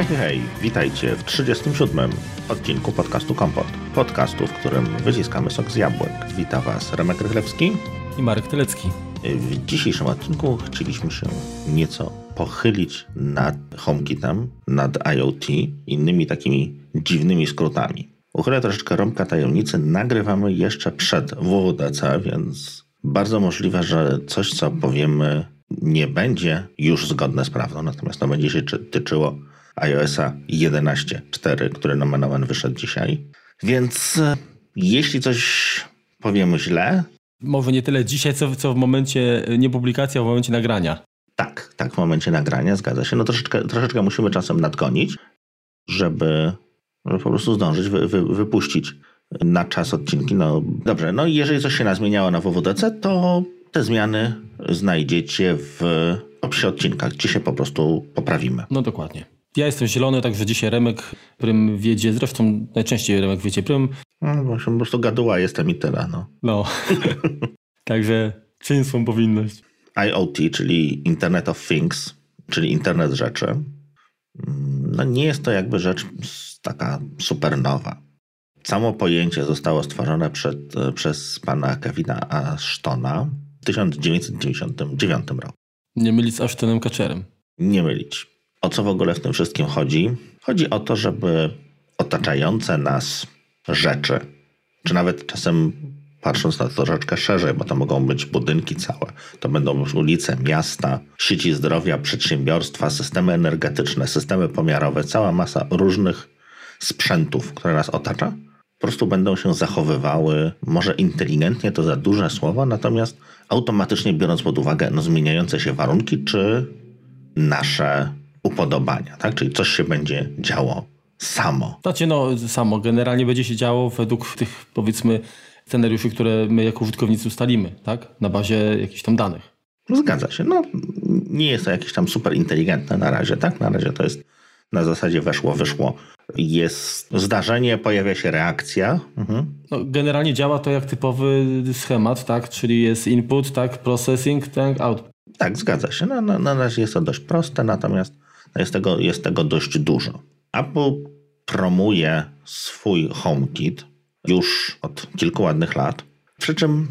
Hej, hej, witajcie w 37. odcinku podcastu Kompot. Podcastu, w którym wyciskamy sok z jabłek. Wita Was Remek Rychlewski i Marek Tylecki. W dzisiejszym odcinku chcieliśmy się nieco pochylić nad HomeKitem, nad IoT, innymi takimi dziwnymi skrótami. Uchylę troszeczkę rąbka tajemnicy. Nagrywamy jeszcze przed WWDC, więc bardzo możliwe, że coś, co powiemy, nie będzie już zgodne z prawdą, natomiast to będzie się tyczyło iOSa 11.4, który nomen wyszedł dzisiaj. Więc e, jeśli coś powiemy źle... Może nie tyle dzisiaj, co, co w momencie nie publikacji, a w momencie nagrania. Tak, tak, w momencie nagrania, zgadza się. No troszeczkę, troszeczkę musimy czasem nadgonić, żeby, żeby po prostu zdążyć wy, wy, wypuścić na czas odcinki. No dobrze, no i jeżeli coś się nazmieniało na WWDC, to te zmiany znajdziecie w opisie odcinka, gdzie się po prostu poprawimy. No dokładnie. Ja jestem zielony, także dzisiaj Remek Prym wiedzie, zresztą najczęściej Remek wiedzie Prym. No właśnie, po prostu gaduła jestem i tyle, no. No, także czyń swą powinność. IoT, czyli Internet of Things, czyli Internet Rzeczy, no nie jest to jakby rzecz taka super nowa. Samo pojęcie zostało stworzone przed, przez pana Kevina Ashtona w 1999 roku. Nie mylić z Ashtonem Kaczerem. Nie mylić. O co w ogóle w tym wszystkim chodzi? Chodzi o to, żeby otaczające nas rzeczy, czy nawet czasem patrząc na to troszeczkę szerzej, bo to mogą być budynki całe, to będą ulice, miasta, sieci zdrowia, przedsiębiorstwa, systemy energetyczne, systemy pomiarowe, cała masa różnych sprzętów, które nas otacza, po prostu będą się zachowywały, może inteligentnie to za duże słowo, natomiast automatycznie biorąc pod uwagę no, zmieniające się warunki czy nasze upodobania, tak? Czyli coś się będzie działo samo. Znaczy, no, samo. Generalnie będzie się działo według tych, powiedzmy, scenariuszy, które my jako użytkownicy ustalimy, tak? Na bazie jakichś tam danych. Zgadza się. No, nie jest to jakieś tam super inteligentne na razie, tak? Na razie to jest na zasadzie weszło, wyszło. Jest zdarzenie, pojawia się reakcja. Mhm. No, generalnie działa to jak typowy schemat, tak? Czyli jest input, tak? Processing, tak? Output. Tak, zgadza się. No, na, na razie jest to dość proste, natomiast jest tego, jest tego dość dużo. Apple promuje swój HomeKit już od kilku ładnych lat. Przy czym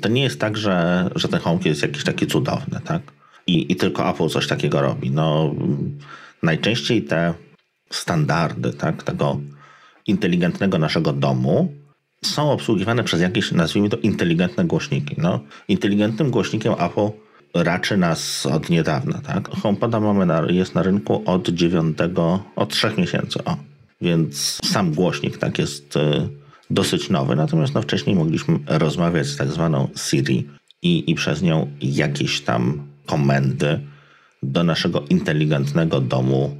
to nie jest tak, że, że ten HomeKit jest jakiś taki cudowny, tak? I, I tylko Apple coś takiego robi. No, najczęściej te standardy, tak, tego inteligentnego naszego domu są obsługiwane przez jakieś, nazwijmy to, inteligentne głośniki. No, inteligentnym głośnikiem Apple raczy nas od niedawna, tak? HomePoda mamy na, jest na rynku od 9, od 3 miesięcy, o. Więc sam głośnik tak jest y, dosyć nowy, natomiast no, wcześniej mogliśmy rozmawiać z tak zwaną Siri i, i przez nią jakieś tam komendy do naszego inteligentnego domu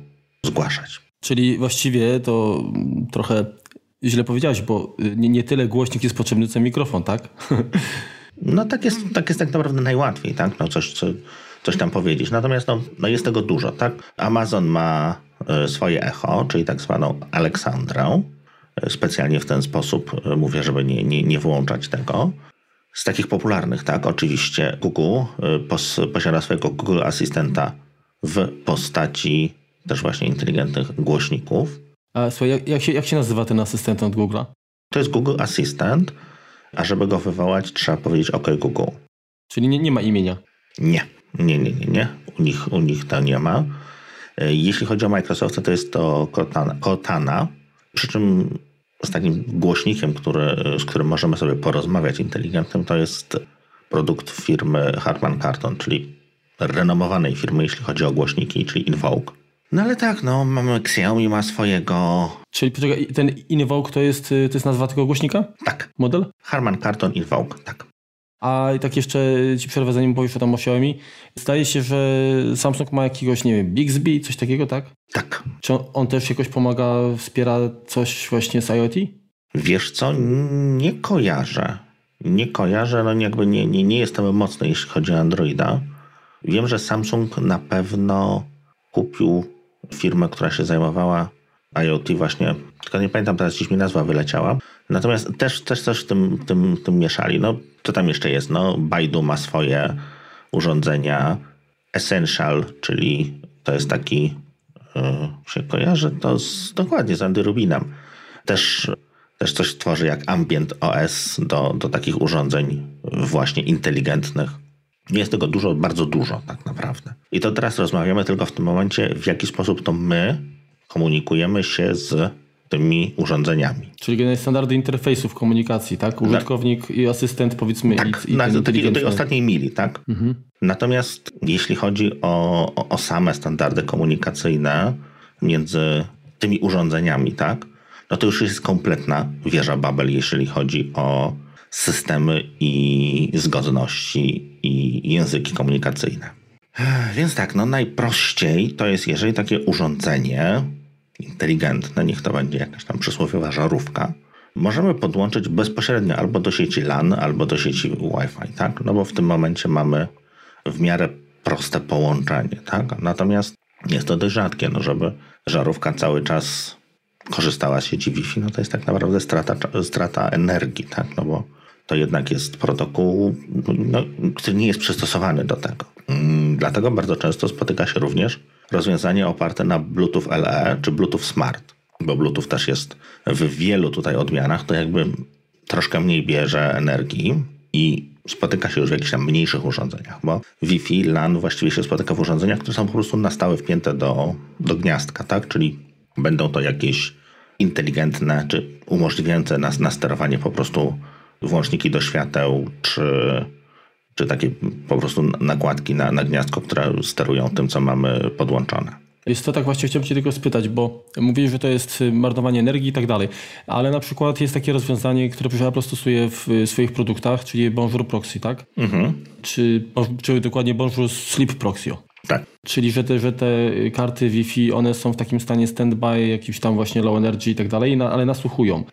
zgłaszać. Czyli właściwie to trochę źle powiedziałeś, bo nie, nie tyle głośnik jest potrzebny, co mikrofon, tak? No tak jest, tak jest tak naprawdę najłatwiej, tak? No coś, co, coś tam powiedzieć. Natomiast no, no jest tego dużo, tak? Amazon ma e, swoje echo, czyli tak zwaną Aleksandrę. E, specjalnie w ten sposób e, mówię, żeby nie, nie, nie wyłączać tego. Z takich popularnych, tak? Oczywiście Google pos, posiada swojego Google Asystenta w postaci też właśnie inteligentnych głośników. A słuchaj, jak, jak, się, jak się nazywa ten asystent od Google'a? To jest Google Assistant a żeby go wywołać, trzeba powiedzieć OK Google. Czyli nie, nie ma imienia? Nie, nie, nie, nie, nie. U nich, u nich to nie ma. E, jeśli chodzi o Microsoft, to jest to Cortana, Cortana przy czym z takim głośnikiem, który, z którym możemy sobie porozmawiać inteligentnym, to jest produkt firmy Harman Kardon, czyli renomowanej firmy, jeśli chodzi o głośniki, czyli Invoke. No ale tak, no mamy Xiaomi ma swojego... Czyli poczekaj, ten Invoke to jest, to jest nazwa tego głośnika? Tak. Model? Harman Kardon Invoke, tak. A tak jeszcze ci przerwę, zanim powiesz o tam o Xiaomi. Zdaje się, że Samsung ma jakiegoś, nie wiem, Bixby, coś takiego, tak? Tak. Czy on, on też jakoś pomaga, wspiera coś właśnie z IoT? Wiesz co, nie kojarzę. Nie kojarzę, no jakby nie, nie, nie jestem mocny, jeśli chodzi o Androida. Wiem, że Samsung na pewno kupił firmę, która się zajmowała IoT właśnie, tylko nie pamiętam teraz, gdzieś mi nazwa wyleciała. Natomiast też, też coś w tym, tym, tym mieszali. No, co tam jeszcze jest? No, Baidu ma swoje urządzenia. Essential, czyli to jest taki y, się kojarzy, to z, dokładnie z Andy Rubinem. Też, też coś tworzy jak Ambient OS do, do takich urządzeń właśnie inteligentnych. Jest tego dużo, bardzo dużo tak naprawdę. I to teraz rozmawiamy tylko w tym momencie, w jaki sposób to my komunikujemy się z tymi urządzeniami. Czyli generalnie standardy interfejsów komunikacji, tak? Użytkownik i asystent powiedzmy Tak, i, i na, tej, ostatniej mili, tak? Natomiast jeśli chodzi o, o, o same standardy komunikacyjne między tymi urządzeniami, tak? No to już jest kompletna wieża Babel, jeżeli chodzi o systemy i zgodności i języki komunikacyjne. Więc tak, no najprościej to jest, jeżeli takie urządzenie inteligentne, niech to będzie jakaś tam przysłowiowa żarówka, możemy podłączyć bezpośrednio albo do sieci LAN, albo do sieci Wi-Fi, tak? No bo w tym momencie mamy w miarę proste połączenie, tak? Natomiast jest to dość rzadkie, no żeby żarówka cały czas korzystała z sieci Wi-Fi, no to jest tak naprawdę strata, strata energii, tak? No bo to jednak jest protokół, no, który nie jest przystosowany do tego. Mm, Dlatego bardzo często spotyka się również rozwiązanie oparte na Bluetooth LE czy Bluetooth Smart, bo Bluetooth też jest w wielu tutaj odmianach, to jakby troszkę mniej bierze energii i spotyka się już w jakichś tam mniejszych urządzeniach, bo Wi-Fi, LAN właściwie się spotyka w urządzeniach, które są po prostu na stałe wpięte do, do gniazdka, tak? Czyli będą to jakieś inteligentne czy umożliwiające nas na sterowanie po prostu włączniki do świateł, czy, czy takie po prostu nakładki na, na gniazdko, które sterują tym, co mamy podłączone. Jest to tak właśnie chciałem cię tylko spytać, bo mówisz, że to jest y, marnowanie energii i tak dalej, ale na przykład jest takie rozwiązanie, które Apple stosuje w y, swoich produktach, czyli Bonjour Proxy, tak? Czy, czy dokładnie Bonjour Sleep Proxy. Tak. Czyli, że te, że te karty Wi-Fi, one są w takim stanie standby, jakimś tam właśnie low energy i tak dalej, ale nasłuchują.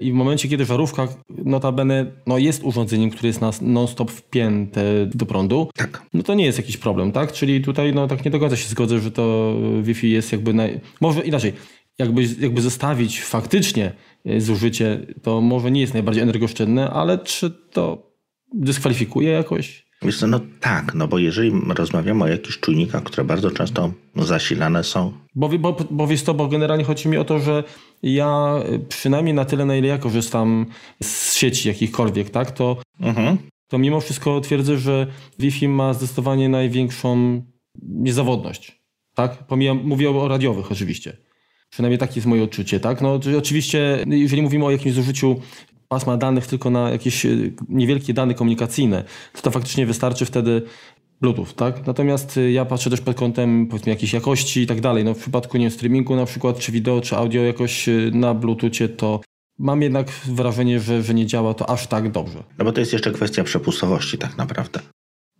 I w momencie, kiedy żarówka, notabene, no jest urządzeniem, które jest non-stop wpięte do prądu, Tak. no to nie jest jakiś problem, tak? Czyli tutaj no tak nie do końca się zgodzę, że to Wi-Fi jest jakby naj... Może inaczej, jakby, jakby zestawić faktycznie e, zużycie, to może nie jest najbardziej energooszczędne, ale czy to dyskwalifikuje jakoś? Wiesz co, no tak, no bo jeżeli rozmawiamy o jakichś czujnikach, które bardzo często zasilane są Bo, bo, bo wiesz to, bo generalnie chodzi mi o to, że ja y, przynajmniej na tyle, na ile ja korzystam z sieci jakichkolwiek, tak, to, Mhm. to mimo wszystko twierdzę, że Wi-Fi ma zdecydowanie największą niezawodność, tak? Pomijam, mówię o radiowych oczywiście. Przynajmniej takie jest moje odczucie, tak? No oczywiście, jeżeli mówimy o jakimś zużyciu pasma danych tylko na jakieś y, niewielkie dane komunikacyjne, to to faktycznie wystarczy wtedy Bluetooth, tak? Natomiast y, ja patrzę też pod kątem powiedzmy jakiejś jakości i tak dalej. No w przypadku nie wiem, streamingu na przykład, czy wideo, czy audio jakoś y, na Bluetoothie, to mam jednak wrażenie, że, że nie działa to aż tak dobrze. No bo to jest jeszcze kwestia przepustowości tak naprawdę.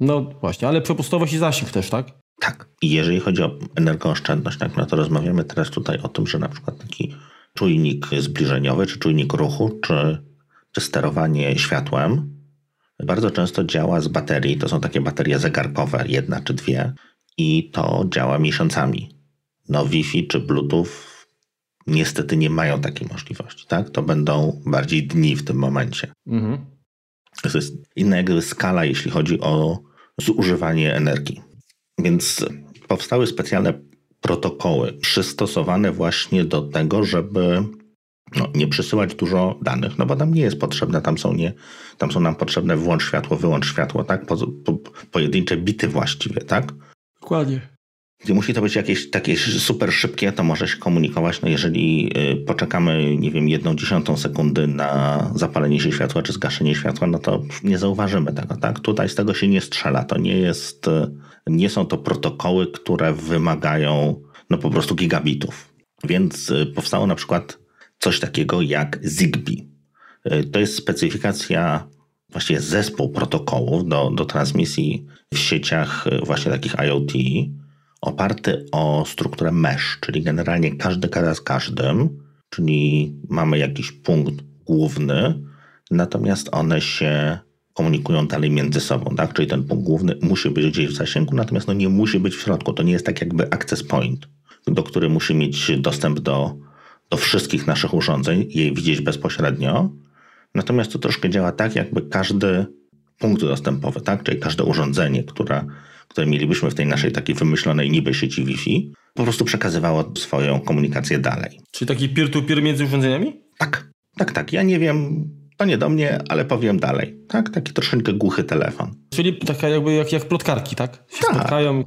No właśnie, ale przepustowość i zasięg też, tak? Tak. I jeżeli chodzi o energooszczędność, tak, no to rozmawiamy teraz tutaj o tym, że na przykład taki czujnik zbliżeniowy, czy czujnik ruchu, czy, czy sterowanie światłem bardzo często działa z baterii. To są takie baterie zegarkowe, jedna czy dwie, i to działa miesiącami. No Wi-Fi czy Bluetooth niestety nie mają takiej możliwości, tak? To będą bardziej dni w tym momencie. Mhm. To jest inna jakby skala, jeśli chodzi o zużywanie energii. Więc powstały specjalne protokoły przystosowane właśnie do tego, żeby no, nie przesyłać dużo danych, no bo tam nie jest potrzebne, tam są, nie, tam są nam potrzebne włącz światło, wyłącz światło, tak? Po, po, pojedyncze bity właściwie, tak? Dokładnie. Gdy musi to być jakieś takie super szybkie, to może się komunikować. No jeżeli y, poczekamy, nie wiem, jedną dziesiątą sekundy na zapalenie się światła czy zgaszenie światła, no to nie zauważymy tego, tak? Tutaj z tego się nie strzela. To nie jest, y, nie są to protokoły, które wymagają no po prostu gigabitów. Więc y, powstało na przykład coś takiego jak Zigbee. Y, To jest specyfikacja, właściwie zespół protokołów do, do transmisji w sieciach y, właśnie takich IoT, oparty o strukturę mesh, czyli generalnie każdy gada z każdym, czyli mamy jakiś punkt główny, natomiast one się komunikują dalej między sobą, tak? Czyli ten punkt główny musi być gdzieś w zasięgu, natomiast no nie musi być w środku. To nie jest tak jakby access point, do który musi mieć dostęp do, do wszystkich naszych urządzeń, jej widzieć bezpośrednio. Natomiast to troszkę działa tak, jakby każdy punkt dostępowy, tak? Czyli każde urządzenie, które, które mielibyśmy w tej naszej takiej wymyślonej niby sieci Wi-Fi, po prostu przekazywało swoją komunikację dalej. Czyli taki peer-to-peer między urządzeniami? Tak, tak, tak. Ja nie wiem, to nie do mnie, ale powiem dalej. Tak, taki troszeczkę głuchy telefon. Czyli taka jakby jak, jak plotkarki, tak? Się Tak. spotkają.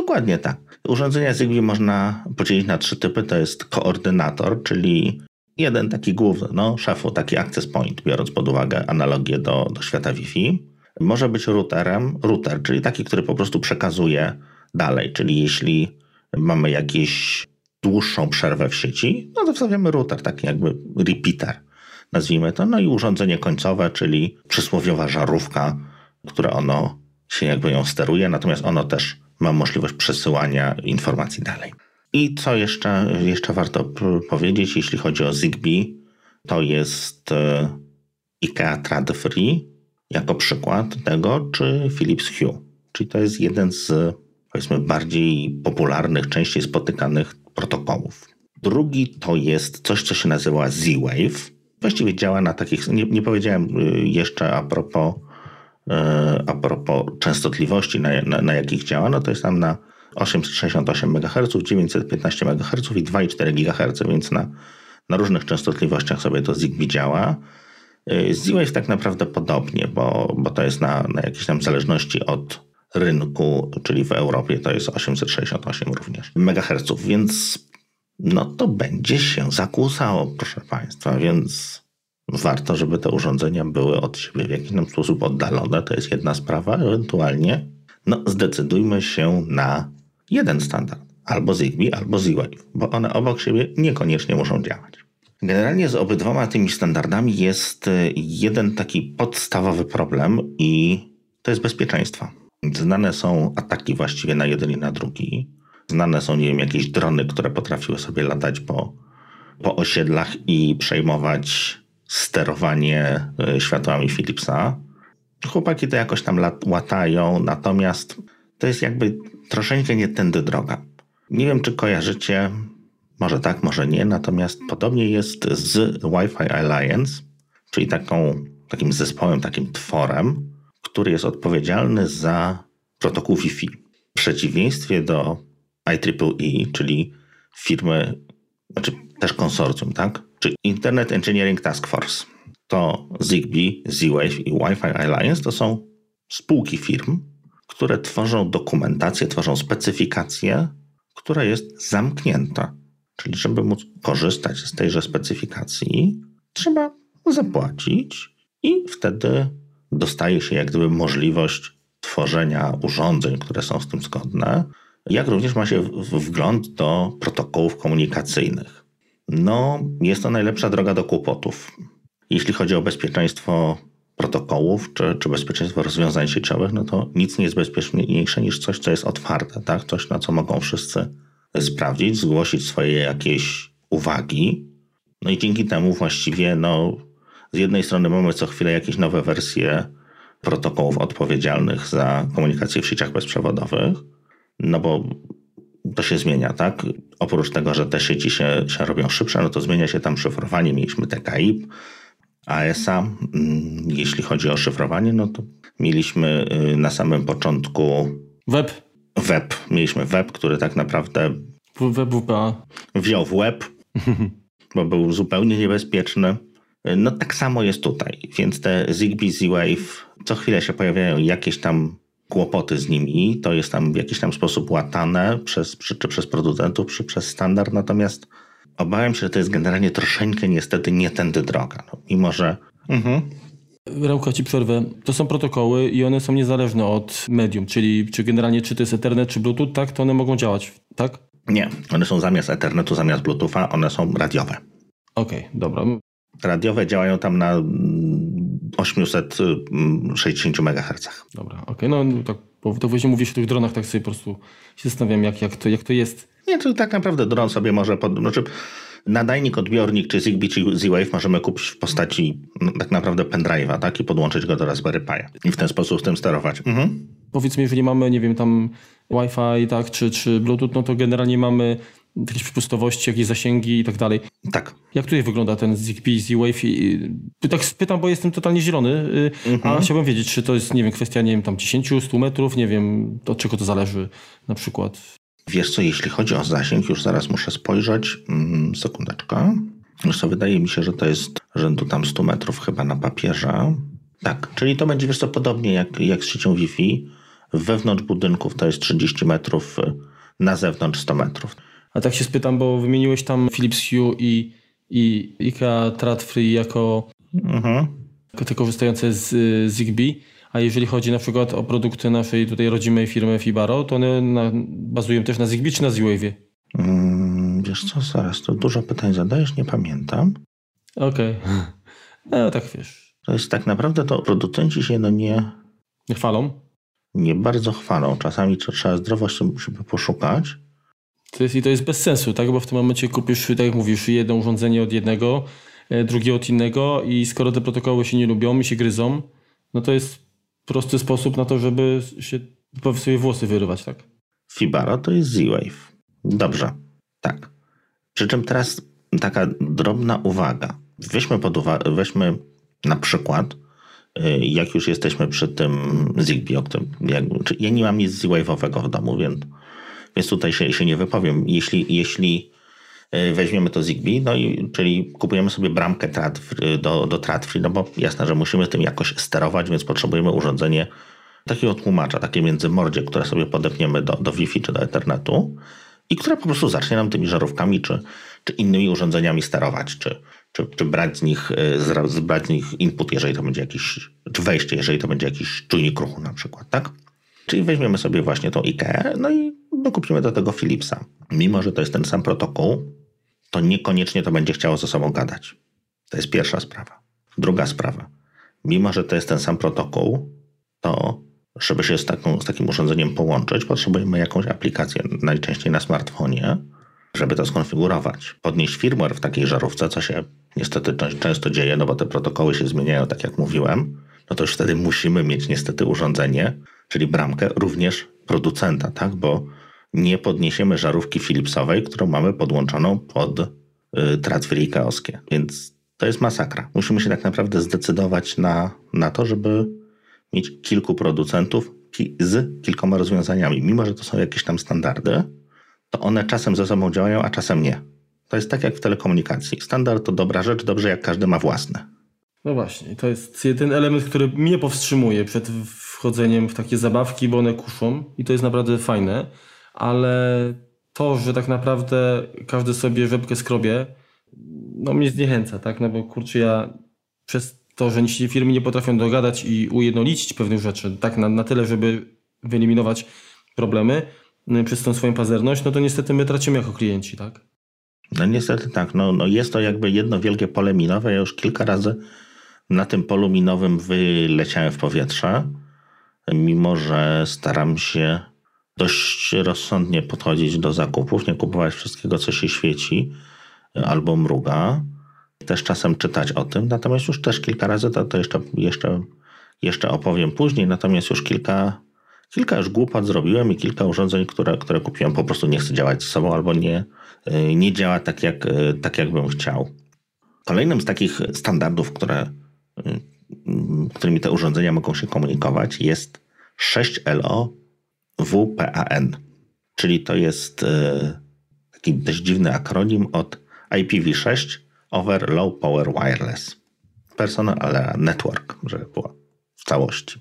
Dokładnie tak. Urządzenia Zigbee można podzielić na trzy typy. To jest koordynator, czyli jeden taki główny, no szefu, taki access point, biorąc pod uwagę analogię do, do świata Wi-Fi. Może być routerem, router, czyli taki, który po prostu przekazuje dalej, czyli jeśli mamy jakieś dłuższą przerwę w sieci, no to wstawiamy router, taki jakby repeater, nazwijmy to. No i urządzenie końcowe, czyli przysłowiowa żarówka, które ono się jakby ją steruje, natomiast ono też ma możliwość przesyłania informacji dalej. I co jeszcze, jeszcze warto powiedzieć, jeśli chodzi o Zigbee, to jest e, IKEA Trad Free jako przykład tego, czy Philips Hue. Czyli to jest jeden z powiedzmy bardziej popularnych, częściej spotykanych protokołów. Drugi to jest coś, co się nazywa Z-Wave. Właściwie działa na takich, nie, nie powiedziałem y, jeszcze a propos a propos częstotliwości, na, na, na jakich działa, no to jest tam na 868 MHz, 915 MHz i 2,4 GHz, więc na, na różnych częstotliwościach sobie to Zigbee działa. E, Z-Wave tak naprawdę podobnie, bo, bo to jest na, na jakiejś tam zależności od rynku, czyli w Europie to jest 868 również MHz, więc no to będzie się zakłusało, proszę Państwa, więc warto, żeby te urządzenia były od siebie w jakiś tam sposób oddalone. To jest jedna sprawa. Ewentualnie no, zdecydujmy się na jeden standard. Albo Zigbee, albo Z-Wave, bo one obok siebie niekoniecznie muszą działać. Generalnie z obydwoma tymi standardami jest y, jeden taki podstawowy problem i to jest bezpieczeństwo. Znane są ataki właściwie na jeden i na drugi. Znane są, nie wiem, jakieś drony, które potrafiły sobie latać po, po osiedlach i przejmować sterowanie y, światłami Philipsa. Chłopaki to jakoś tam łatają, natomiast to jest jakby troszeczkę nie tędy droga. Nie wiem, czy kojarzycie, może tak, może nie, natomiast podobnie jest z Wi-Fi Alliance, czyli taką, takim zespołem, takim tworem, który jest odpowiedzialny za protokół Wi-Fi. W przeciwieństwie do IEEE, czyli firmy, znaczy też konsorcjum, tak? Czy Internet Engineering Task Force. To Zigbee, Z-Wave i Wi-Fi Alliance to są spółki firm, które tworzą dokumentację, tworzą specyfikację, która jest zamknięta. Czyli żeby móc korzystać z tejże specyfikacji, trzeba zapłacić i wtedy dostaje się jak gdyby możliwość tworzenia urządzeń, które są z tym zgodne, jak również ma się wgląd do protokołów komunikacyjnych. No, jest to najlepsza droga do kłopotów. Jeśli chodzi o bezpieczeństwo protokołów czy, czy bezpieczeństwo rozwiązań sieciowych, no to nic nie jest bezpieczniejsze niż coś, co jest otwarte, tak? Coś, na co mogą wszyscy sprawdzić, zgłosić swoje jakieś uwagi. No i dzięki temu właściwie, no, z jednej strony mamy co chwilę jakieś nowe wersje protokołów odpowiedzialnych za komunikację w sieciach bezprzewodowych, no bo to się zmienia, tak? Oprócz tego, że te sieci się, się robią szybsze, no to zmienia się tam szyfrowanie. Mieliśmy TKIP, ASA. Mm, Jeśli chodzi o szyfrowanie, no to mieliśmy y, na samym początku Web, web. Mieliśmy web, który tak naprawdę w- web WPA. wziął w łeb, bo był zupełnie niebezpieczny. No tak samo jest tutaj, więc te Zigbee, Z-Wave, co chwilę się pojawiają jakieś tam kłopoty z nimi, to jest tam w jakiś tam sposób łatane przez, czy, czy przez producentów, czy przez standard, natomiast obawiam się, że to jest generalnie troszeczkę niestety nie tędy droga. No, mimo, że mhm. Rałka ci przerwę. To są protokoły i one są niezależne od medium, czyli czy generalnie czy to jest Ethernet, czy Bluetooth, tak, to one mogą działać, tak? nie, one są zamiast Ethernetu, zamiast Bluetootha, one są radiowe. Okej, dobra. Radiowe działają tam na mm, 860 MHz. Dobra, okej, no no tak, bo to właśnie mówisz o tych dronach, tak sobie po prostu się zastanawiam, jak, jak, to, jak to jest. Nie, to tak naprawdę dron sobie może, pod, znaczy nadajnik, odbiornik czy Zigbee czy Z-Wave możemy kupić w postaci no, tak naprawdę pendrive'a, tak? I podłączyć go do Raspberry Pi'a. I w ten sposób z tym sterować. Mhm. Powiedzmy, jeżeli mamy, nie wiem, tam Wi-Fi, tak, czy, czy Bluetooth, no to generalnie mamy jakieś przepustowości, jakieś zasięgi i tak dalej. Tak. Jak tutaj wygląda ten Zigbee, Z-Wave? Tak pytam, bo jestem totalnie zielony, mhm. a chciałbym wiedzieć, czy to jest, nie wiem, kwestia, nie wiem, tam 10, 100 metrów, nie wiem, od czego to zależy na przykład. Wiesz co, jeśli chodzi o zasięg, już zaraz muszę spojrzeć, mm, sekundeczkę. Wiesz co, wydaje mi się, że to jest rzędu tam 100 metrów chyba na papierze. Tak, czyli to będzie, wiesz co, podobnie jak, jak z siecią Wi-Fi. Wewnątrz budynków to jest 30 metrów, na zewnątrz 100 metrów. A tak się spytam, bo wymieniłeś tam Philips Hue i, i IKEA Tradfree jako, mhm. jako te korzystające z Zigbee. A jeżeli chodzi na przykład o produkty naszej tutaj rodzimej firmy Fibaro, to one na, bazują też na Zigbee czy na Z-Wave? Mm, wiesz co, zaraz, to dużo pytań zadajesz, nie pamiętam. Okej. Okay. No tak wiesz. To jest tak naprawdę to producenci się no nie... Nie chwalą? Nie bardzo chwalą. Czasami trzeba zdrowo sobie poszukać. To jest, I to jest bez sensu, tak? Bo w tym momencie kupisz, tak jak mówisz, jedno urządzenie od jednego, e, drugie od innego i skoro te protokoły się nie lubią i się gryzą, no to jest prosty sposób na to, żeby się sobie włosy wyrywać, tak? Fibaro to jest Z-Wave. Dobrze, tak. Przy czym teraz taka drobna uwaga. Weźmy pod weźmy na przykład, y, jak już jesteśmy przy tym Zigbee, o którym, jakby, ja nie mam nic Z-Wave'owego w domu, więc, więc tutaj się, się nie wypowiem. Jeśli, jeśli y, weźmiemy to Zigbee, no i, czyli kupujemy sobie bramkę trat, do, do Tradfree, no bo jasne, że musimy tym jakoś sterować, więc potrzebujemy urządzenie takiego tłumacza, takie międzymordzie, które sobie podepniemy do, do Wi-Fi czy do Ethernetu i które po prostu zacznie nam tymi żarówkami czy, czy innymi urządzeniami sterować, czy, czy, czy brać, z nich, y, brać z nich input, jeżeli to będzie jakiś, czy wejście, jeżeli to będzie jakiś czujnik ruchu na przykład, tak? Czyli weźmiemy sobie właśnie tą IKEA, no i dokupimy do tego Philipsa. Mimo, że to jest ten sam protokół, to niekoniecznie to będzie chciało ze sobą gadać. To jest pierwsza sprawa. Druga sprawa. Mimo, że to jest ten sam protokół, to żeby się z, taką, z takim urządzeniem połączyć, potrzebujemy jakąś aplikację, najczęściej na smartfonie, żeby to skonfigurować. Podnieść firmware w takiej żarówce, co się niestety często dzieje, no bo te protokoły się zmieniają, tak jak mówiłem, no to już wtedy musimy mieć niestety urządzenie, czyli bramkę również producenta, tak? Bo nie podniesiemy żarówki Philipsowej, którą mamy podłączoną pod y, tratwy Więc to jest masakra. Musimy się tak naprawdę zdecydować na, na to, żeby mieć kilku producentów z kilkoma rozwiązaniami. Mimo, że to są jakieś tam standardy, to one czasem ze sobą działają, a czasem nie. To jest tak jak w telekomunikacji. Standard to dobra rzecz, dobrze jak każdy ma własne. No właśnie, to jest ten element, który mnie powstrzymuje przed wchodzeniem w takie zabawki, bo one kuszą i to jest naprawdę fajne, ale to, że tak naprawdę każdy sobie rzepkę skrobie, no mnie zniechęca, tak? No bo kurczę, ja przez to, że ci firmy nie potrafią dogadać i ujednolicić pewnych rzeczy, tak na, na tyle, żeby wyeliminować problemy y, przez tą swoją pazerność, no to niestety my tracimy jako klienci, tak? No niestety tak. No, no jest to jakby jedno wielkie pole minowe. Ja już kilka razy na tym polu minowym wyleciałem w powietrze, mimo że staram się dość rozsądnie podchodzić do zakupów, nie kupować wszystkiego, co się świeci albo mruga. Też czasem czytać o tym, natomiast już też kilka razy, to, to jeszcze, jeszcze, jeszcze opowiem później, natomiast już kilka, kilka już głupot zrobiłem i kilka urządzeń, które, które kupiłem, po prostu nie chce działać z sobą albo nie, nie działa tak jak, tak, jak bym chciał. Kolejnym z takich standardów, które, którymi te urządzenia mogą się komunikować, jest 6LO WPAN, czyli to jest taki dość dziwny akronim od IPv6 over Low Power Wireless. Personal Network, żeby było w całości.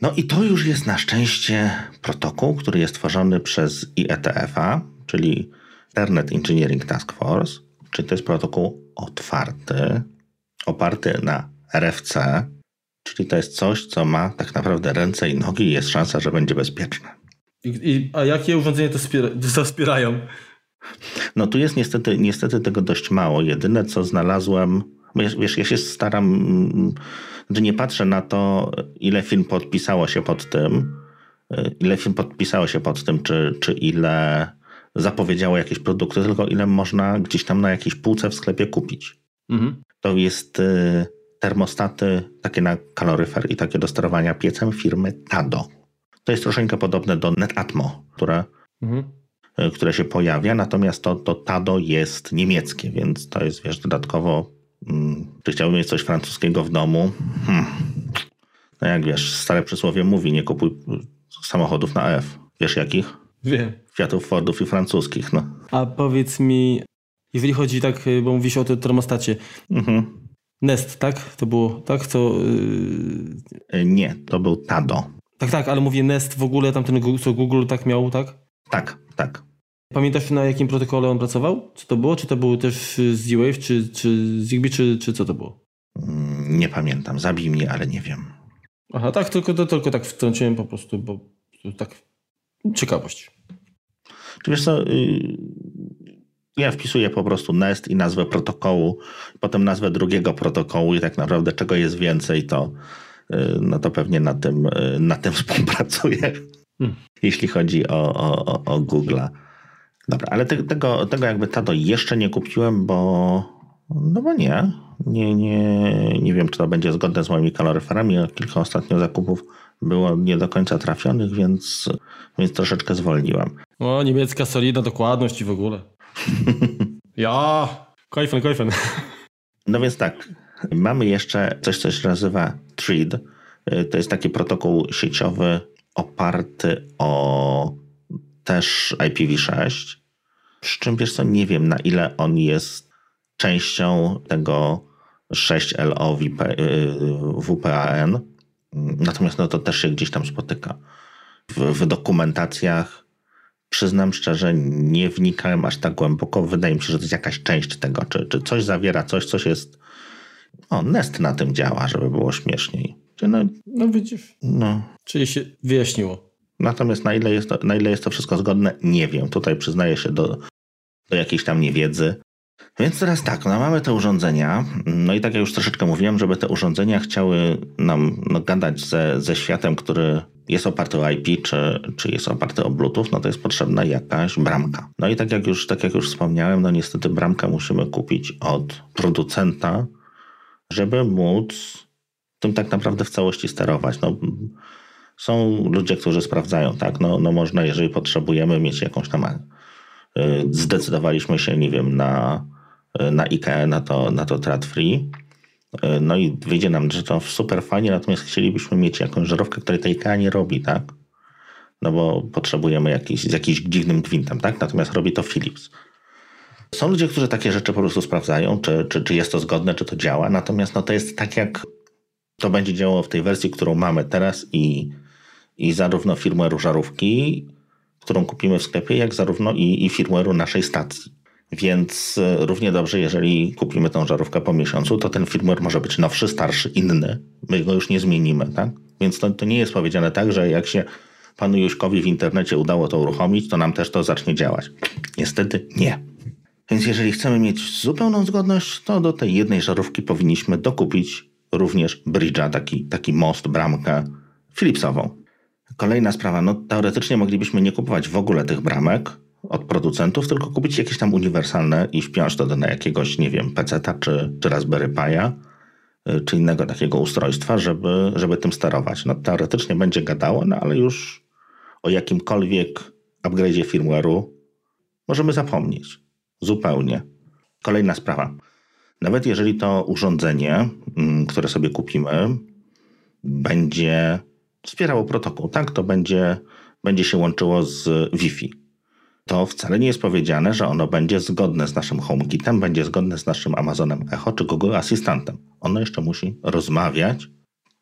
No i to już jest na szczęście protokół, który jest tworzony przez IETF-a, czyli Internet Engineering Task Force, czyli to jest protokół otwarty, oparty na RFC, czyli to jest coś, co ma tak naprawdę ręce i nogi i jest szansa, że będzie bezpieczne. I, i a jakie urządzenia to, wspierają? No tu jest niestety, niestety tego dość mało. Jedyne co znalazłem, wiesz, ja się staram, że nie patrzę na to, ile film podpisało się pod tym, y, ile film podpisało się pod tym, czy, czy ile zapowiedziało jakieś produkty, tylko ile można gdzieś tam na jakiejś półce w sklepie kupić. Mhm. To jest y, termostaty takie na kaloryfer i takie do sterowania piecem firmy Tado. To jest troszeczkę podobne do NetAtmo, które mhm y, które się pojawia, natomiast to, to Tado jest niemieckie, więc to jest, wiesz, dodatkowo, hmm, czy chciałbym mieć coś francuskiego w domu? Hmm. No jak wiesz, stare przysłowie mówi, nie kupuj samochodów na F. Wiesz jakich? Wiem. Fiatów, Fordów i francuskich, no. A powiedz mi, jeżeli chodzi tak, bo mówisz o tym termostacie, mhm. Nest, tak? To było, tak? Co, yy... Nie, to był Tado. Tak, tak, ale mówię Nest w ogóle, tamten co Google tak miał, tak? Tak, tak. Pamiętasz na jakim protokole on pracował? Co to było? Czy to było też z Z-Wave, czy, czy Zigbee, czy, czy co to było? Mm, nie pamiętam, zabij mnie, ale nie wiem. Aha, tak, tylko, to, tylko tak wtrąciłem po prostu, bo tak ciekawość. Czy wiesz co, y, ja wpisuję po prostu Nest i nazwę protokołu, potem nazwę drugiego protokołu i tak naprawdę czego jest więcej, to, y, no to pewnie na tym, y, na tym współpracuję, hmm. jeśli chodzi o, o, o Google'a. Dobra, ale te, tego, tego jakby tato jeszcze nie kupiłem, bo no bo nie. Nie, nie. nie wiem, czy to będzie zgodne z moimi kaloryferami. Kilka ostatnio zakupów było nie do końca trafionych, więc, więc troszeczkę zwolniłem. O, niemiecka solidna dokładność i w ogóle. ja, kajfen, kajfen. No więc tak, mamy jeszcze coś, co się nazywa TREAD. To jest taki protokół sieciowy oparty o też IPv6. Przy czym wiesz co, nie wiem na ile on jest częścią tego 6LO WPAN. Natomiast no to też się gdzieś tam spotyka. W, w dokumentacjach przyznam szczerze, nie wnikałem aż tak głęboko. Wydaje mi się, że to jest jakaś część tego, czy, czy coś zawiera coś, coś jest. O, Nest na tym działa, żeby było śmieszniej. No, no widzisz. No. Czyli się wyjaśniło. Natomiast na ile, jest to, na ile jest to wszystko zgodne, nie wiem. Tutaj przyznaję się do, do jakiejś tam niewiedzy. Więc teraz tak, no mamy te urządzenia, no i tak jak już troszeczkę mówiłem, żeby te urządzenia chciały nam no, gadać ze, ze światem, który jest oparty o IP, czy, czy jest oparty o Bluetooth, no to jest potrzebna jakaś bramka. No i tak jak już, tak jak już wspomniałem, no niestety bramkę musimy kupić od producenta, żeby móc tym tak naprawdę w całości sterować. No, są ludzie, którzy sprawdzają, tak, no, no można, jeżeli potrzebujemy mieć jakąś tam, zdecydowaliśmy się, nie wiem, na na IKE, na to, na to trad free. No i wyjdzie nam, że to super fajnie, natomiast chcielibyśmy mieć jakąś żarówkę, której ta IKEA nie robi, tak? No bo potrzebujemy jakiś, z jakimś dziwnym gwintem, tak? Natomiast robi to Philips. Są ludzie, którzy takie rzeczy po prostu sprawdzają, czy, czy, czy jest to zgodne, czy to działa. Natomiast no to jest tak, jak to będzie działało w tej wersji, którą mamy teraz i, i zarówno firmware'u żarówki, którą kupimy w sklepie, jak zarówno i, i firmware'u naszej stacji. Więc e, równie dobrze, jeżeli kupimy tą żarówkę po miesiącu, to ten firmware może być nowszy, starszy, inny. My go już nie zmienimy, tak? Więc to, to nie jest powiedziane tak, że jak się panu Juśkowi w internecie udało to uruchomić, to nam też to zacznie działać. Niestety nie. Więc jeżeli chcemy mieć zupełną zgodność, to do tej jednej żarówki powinniśmy dokupić również bridge'a, taki, taki most, bramkę Philipsową. Kolejna sprawa, no teoretycznie moglibyśmy nie kupować w ogóle tych bramek, od producentów, tylko kupić jakieś tam uniwersalne i wpiąć to do jakiegoś, nie wiem, PC-a czy, czy Raspberry Pi'a, y, czy innego takiego ustrojstwa, żeby, żeby tym sterować. No teoretycznie będzie gadało, no ale już o jakimkolwiek upgrade'zie firmware'u możemy zapomnieć. Zupełnie. Kolejna sprawa. Nawet jeżeli to urządzenie, mm, które sobie kupimy, będzie wspierało protokół, tak, to będzie, będzie się łączyło z Wi-Fi to wcale nie jest powiedziane, że ono będzie zgodne z naszym HomeKitem, będzie zgodne z naszym Amazonem Echo czy Google Asystentem. Ono jeszcze musi rozmawiać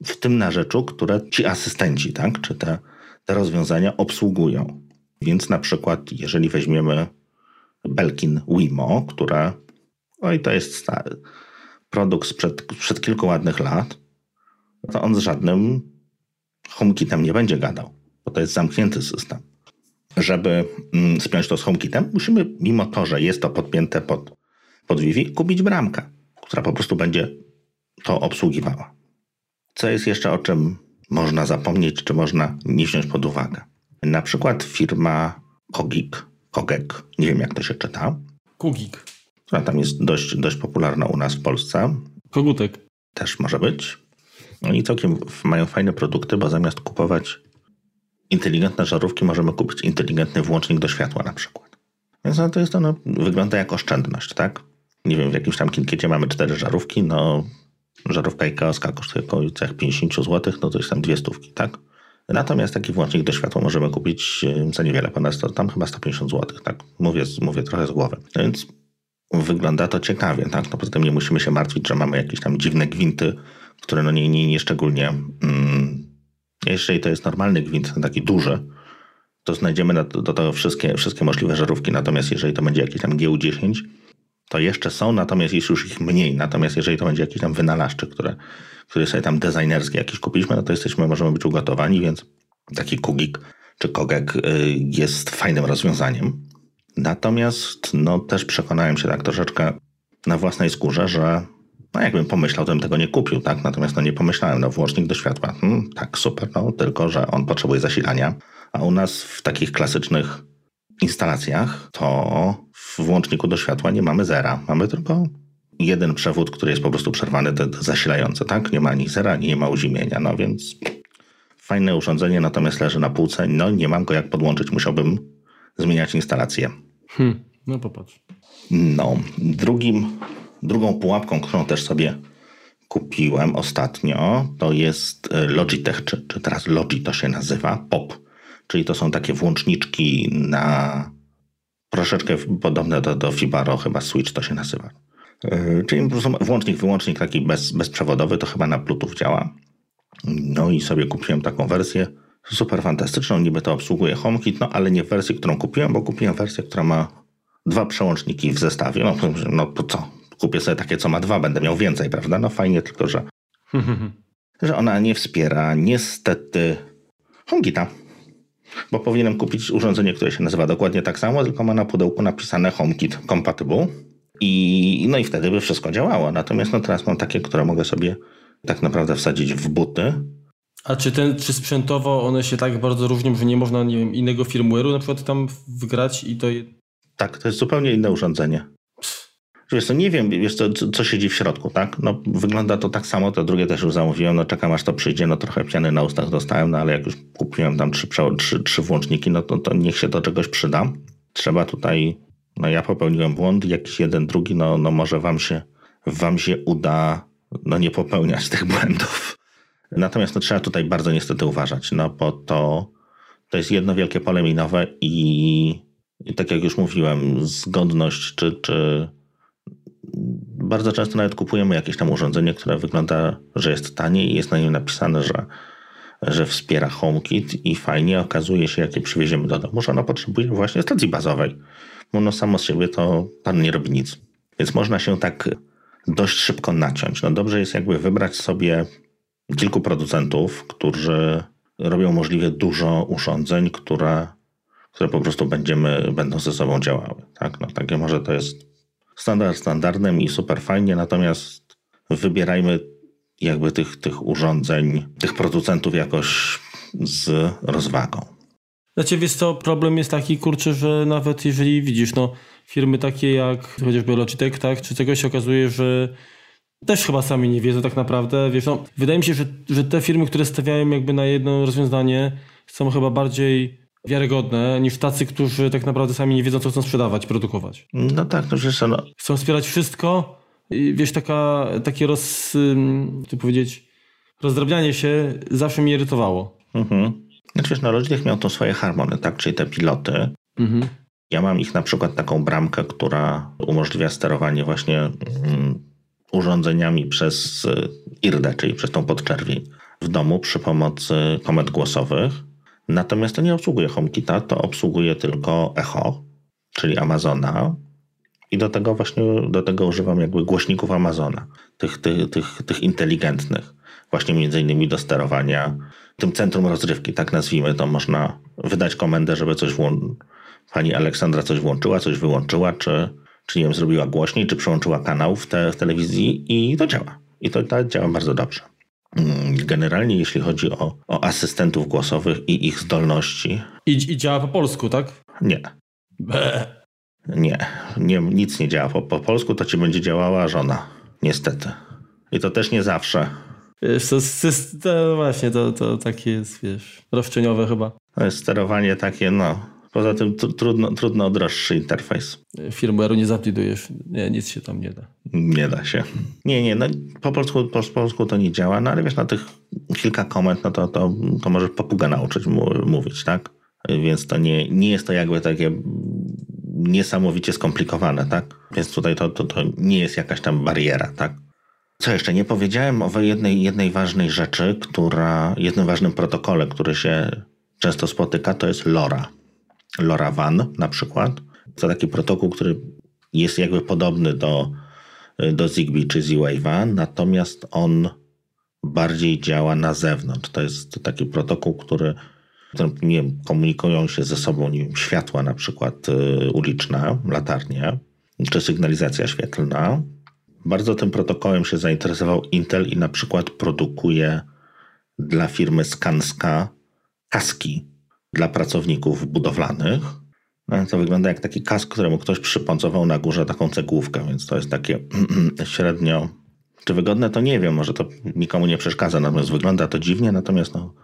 w tym narzeczu, które ci asystenci, tak, czy te, te rozwiązania obsługują. Więc na przykład, jeżeli weźmiemy Belkin Wimo, które, oj, to jest stary, produkt sprzed, sprzed kilku ładnych lat, to on z żadnym HomeKitem nie będzie gadał, bo to jest zamknięty system żeby mm, spiąć to z HomeKitem, musimy, mimo to, że jest to podpięte pod, pod Wi-Fi, kupić bramkę, która po prostu będzie to obsługiwała. Co jest jeszcze, o czym można zapomnieć, czy można nie wziąć pod uwagę? Na przykład firma Kogik, Kogek, nie wiem jak to się czyta. Kugik. Która tam jest dość, dość popularna u nas w Polsce. Kogutek. Też może być. No i całkiem mają fajne produkty, bo zamiast kupować inteligentne żarówki możemy kupić inteligentny włącznik do światła na przykład. Więc no, to jest to, no, wygląda jak oszczędność, tak? Nie wiem, w jakimś tam kinkiecie mamy cztery żarówki, no żarówka IKEA kosztuje około 50 zł, no to jest tam dwie stówki, tak? Natomiast taki włącznik do światła możemy kupić za niewiele, ponad to tam chyba 150 zł, tak? Mówię, mówię trochę z głowy. No więc wygląda to ciekawie, tak? No poza tym nie musimy się martwić, że mamy jakieś tam dziwne gwinty, które no nie, nie, nie szczególnie... Mm, jeżeli to jest normalny gwint, taki duży, to znajdziemy do tego wszystkie, wszystkie możliwe żarówki. Natomiast jeżeli to będzie jakiś tam GU10, to jeszcze są, natomiast jest już ich mniej. Natomiast jeżeli to będzie jakiś tam wynalazczy, które, który sobie tam designerski jakiś kupiliśmy, no to jesteśmy, możemy być ugotowani, więc taki kugik czy kogek y, jest fajnym rozwiązaniem. Natomiast no, też przekonałem się tak troszeczkę na własnej skórze, że no jakbym pomyślał, to bym tego nie kupił, tak? Natomiast no nie pomyślałem, no włącznik do światła, hmm, tak, super, no tylko, że on potrzebuje zasilania, a u nas w takich klasycznych instalacjach to w włączniku do światła nie mamy zera, mamy tylko jeden przewód, który jest po prostu przerwany, te, te zasilające, tak? Nie ma ani zera, ani nie ma uziemienia, no więc fajne urządzenie, natomiast leży na półce, no nie mam go jak podłączyć, musiałbym zmieniać instalację. Hmm, no popatrz. No, drugim Drugą pułapką, którą też sobie kupiłem ostatnio, to jest e, Logitech, czy, czy teraz Logi to się nazywa, POP. Czyli to są takie włączniczki na troszeczkę podobne do, do Fibaro, chyba Switch to się nazywa. Yy, czyli po prostu włącznik, wyłącznik taki bez, bezprzewodowy, to chyba na Bluetooth działa. No i sobie kupiłem taką wersję super fantastyczną, niby to obsługuje HomeKit, no ale nie w wersji, którą kupiłem, bo kupiłem wersję, która ma dwa przełączniki w zestawie. No, no to co? Kupię sobie takie, co ma dwa, będę miał więcej, prawda? No fajnie, tylko że, że ona nie wspiera niestety HomeKita. Bo powinienem kupić urządzenie, które się nazywa dokładnie tak samo, tylko ma na pudełku napisane HomeKit Compatible. I, no i wtedy by wszystko działało. Natomiast no teraz mam takie, które mogę sobie tak naprawdę wsadzić w buty. A czy ten, czy sprzętowo one się tak bardzo różnią, że nie można, nie wiem, innego firmware'u na przykład tam wgrać i to... Tak, to jest zupełnie inne urządzenie. Wiesz co, nie wiem, wiesz co, co siedzi w środku, tak? No, wygląda to tak samo, to drugie też już zamówiłem, no czekam aż to przyjdzie, no trochę piany na ustach dostałem, no ale jak już kupiłem tam trzy, trzy, trzy włączniki, no to, to niech się do czegoś przyda. Trzeba tutaj, no ja popełniłem błąd, jakiś jeden, drugi, no, no może wam się, wam się uda, no nie popełniać tych błędów. Natomiast no, trzeba tutaj bardzo niestety uważać, no bo to, to jest jedno wielkie pole minowe i, i tak jak już mówiłem, zgodność czy, czy bardzo często nawet kupujemy jakieś tam urządzenie, które wygląda, że jest tanie i jest na nim napisane, że, że wspiera HomeKit i fajnie okazuje się, jak je przywieziemy do domu, że ono potrzebuje właśnie stacji bazowej. Bo ono samo z siebie to pan nie robi nic. Więc można się tak dość szybko naciąć. No dobrze jest jakby wybrać sobie kilku producentów, którzy robią możliwie dużo urządzeń, które, które po prostu będziemy, będą ze sobą działały. Tak? No, takie może to jest standard standardem i super fajnie, natomiast wybierajmy jakby tych, tych urządzeń, tych producentów jakoś z rozwagą. Znaczy, wiesz co, problem jest taki, kurczę, że nawet jeżeli widzisz, no, firmy takie jak chociażby Logitech, tak, czy czegoś się okazuje, że też chyba sami nie wiedzą tak naprawdę, wiesz, no, wydaje mi się, że, że te firmy, które stawiają jakby na jedno rozwiązanie, są chyba bardziej wiarygodne niż tacy, którzy tak naprawdę sami nie wiedzą, co chcą sprzedawać, produkować. No tak, no przecież no. Chcą wspierać wszystko i wiesz, taka, takie roz, ty powiedzieć, rozdrabnianie się zawsze mnie irytowało. Mhm. Znaczy wiesz, no Logitech miał to swoje harmony, tak, czyli te piloty. Mhm. Ja mam ich na przykład taką bramkę, która umożliwia sterowanie właśnie mm, urządzeniami przez y, IRDE, czyli przez tą podczerwień w domu przy pomocy komend głosowych. Natomiast to nie obsługuje HomeKita, to obsługuje tylko Echo, czyli Amazona. I do tego właśnie do tego używam jakby głośników Amazona, tych, tych, tych, tych inteligentnych, właśnie między innymi do sterowania tym centrum rozrywki, tak nazwijmy to. Można wydać komendę, żeby coś włączyć. Pani Aleksandra coś włączyła, coś wyłączyła, czy, czy nie wiem, zrobiła głośniej, czy przełączyła kanał w, te, w telewizji i to działa. I to, to działa bardzo dobrze. Mm, generalnie jeśli chodzi o, o asystentów głosowych i ich zdolności. I, I, działa po polsku, tak? Nie. Be. Nie, nie, nic nie działa po, po polsku, to ci będzie działała żona. Niestety. I to też nie zawsze. Wiesz, to, to, to właśnie, to, to takie jest, wiesz, roszczeniowe chyba. To jest sterowanie takie, no, Poza tym trudno, trudno droższy interfejs. Firmware'u nie zapidujesz, nie, nic się tam nie da. Nie da się. Nie, nie, no po polsku, po polsku to nie działa, no ale wiesz, na tych kilka komend, no to, to, to możesz papugę nauczyć mówić, tak? Więc to nie, nie jest to jakby takie niesamowicie skomplikowane, tak? Więc tutaj to, to, to nie jest jakaś tam bariera, tak? Co jeszcze? Nie powiedziałem o jednej, jednej ważnej rzeczy, która, jednym ważnym protokole, który się często spotyka, to jest LoRa. LoRaWAN na przykład. To taki protokół, który jest jakby podobny do, do Zigbee czy Z-Wave'a, natomiast on bardziej działa na zewnątrz. To jest taki protokół, który nie wiem, komunikują się ze sobą nie wiem, światła na przykład y, uliczne, latarnie, czy sygnalizacja świetlna. Bardzo tym protokołem się zainteresował Intel i na przykład produkuje dla firmy Skanska kaski dla pracowników budowlanych. No, to wygląda jak taki kask, któremu ktoś przyponcował na górze taką cegłówkę, więc to jest takie średnio. Czy wygodne, to nie wiem, może to nikomu nie przeszkadza, natomiast wygląda to dziwnie, natomiast no,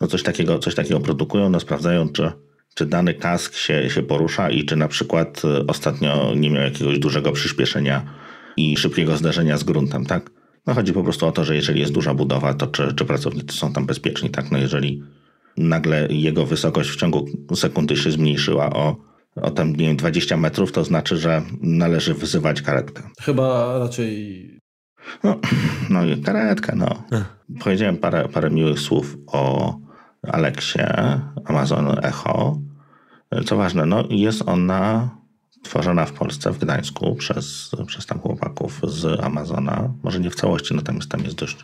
no coś, takiego, coś takiego produkują, no sprawdzają, czy, czy dany kask się, się porusza i czy na przykład e, ostatnio nie miał jakiegoś dużego przyspieszenia i szybkiego zdarzenia z gruntem, tak? No chodzi po prostu o to, że jeżeli jest duża budowa, to czy, czy pracownicy są tam bezpieczni, tak? No jeżeli nagle jego wysokość w ciągu sekundy się zmniejszyła o, o tam, nie wiem, 20 metrów, to znaczy, że należy wyzywać karetkę. Chyba raczej... No, no i karetkę, no. Powiedziałem parę, parę miłych słów o Alexie, Amazon Echo. Co ważne, no jest ona tworzona w Polsce, w Gdańsku przez, przez tam chłopaków z Amazona. Może nie w całości, no tam jest, tam jest dość,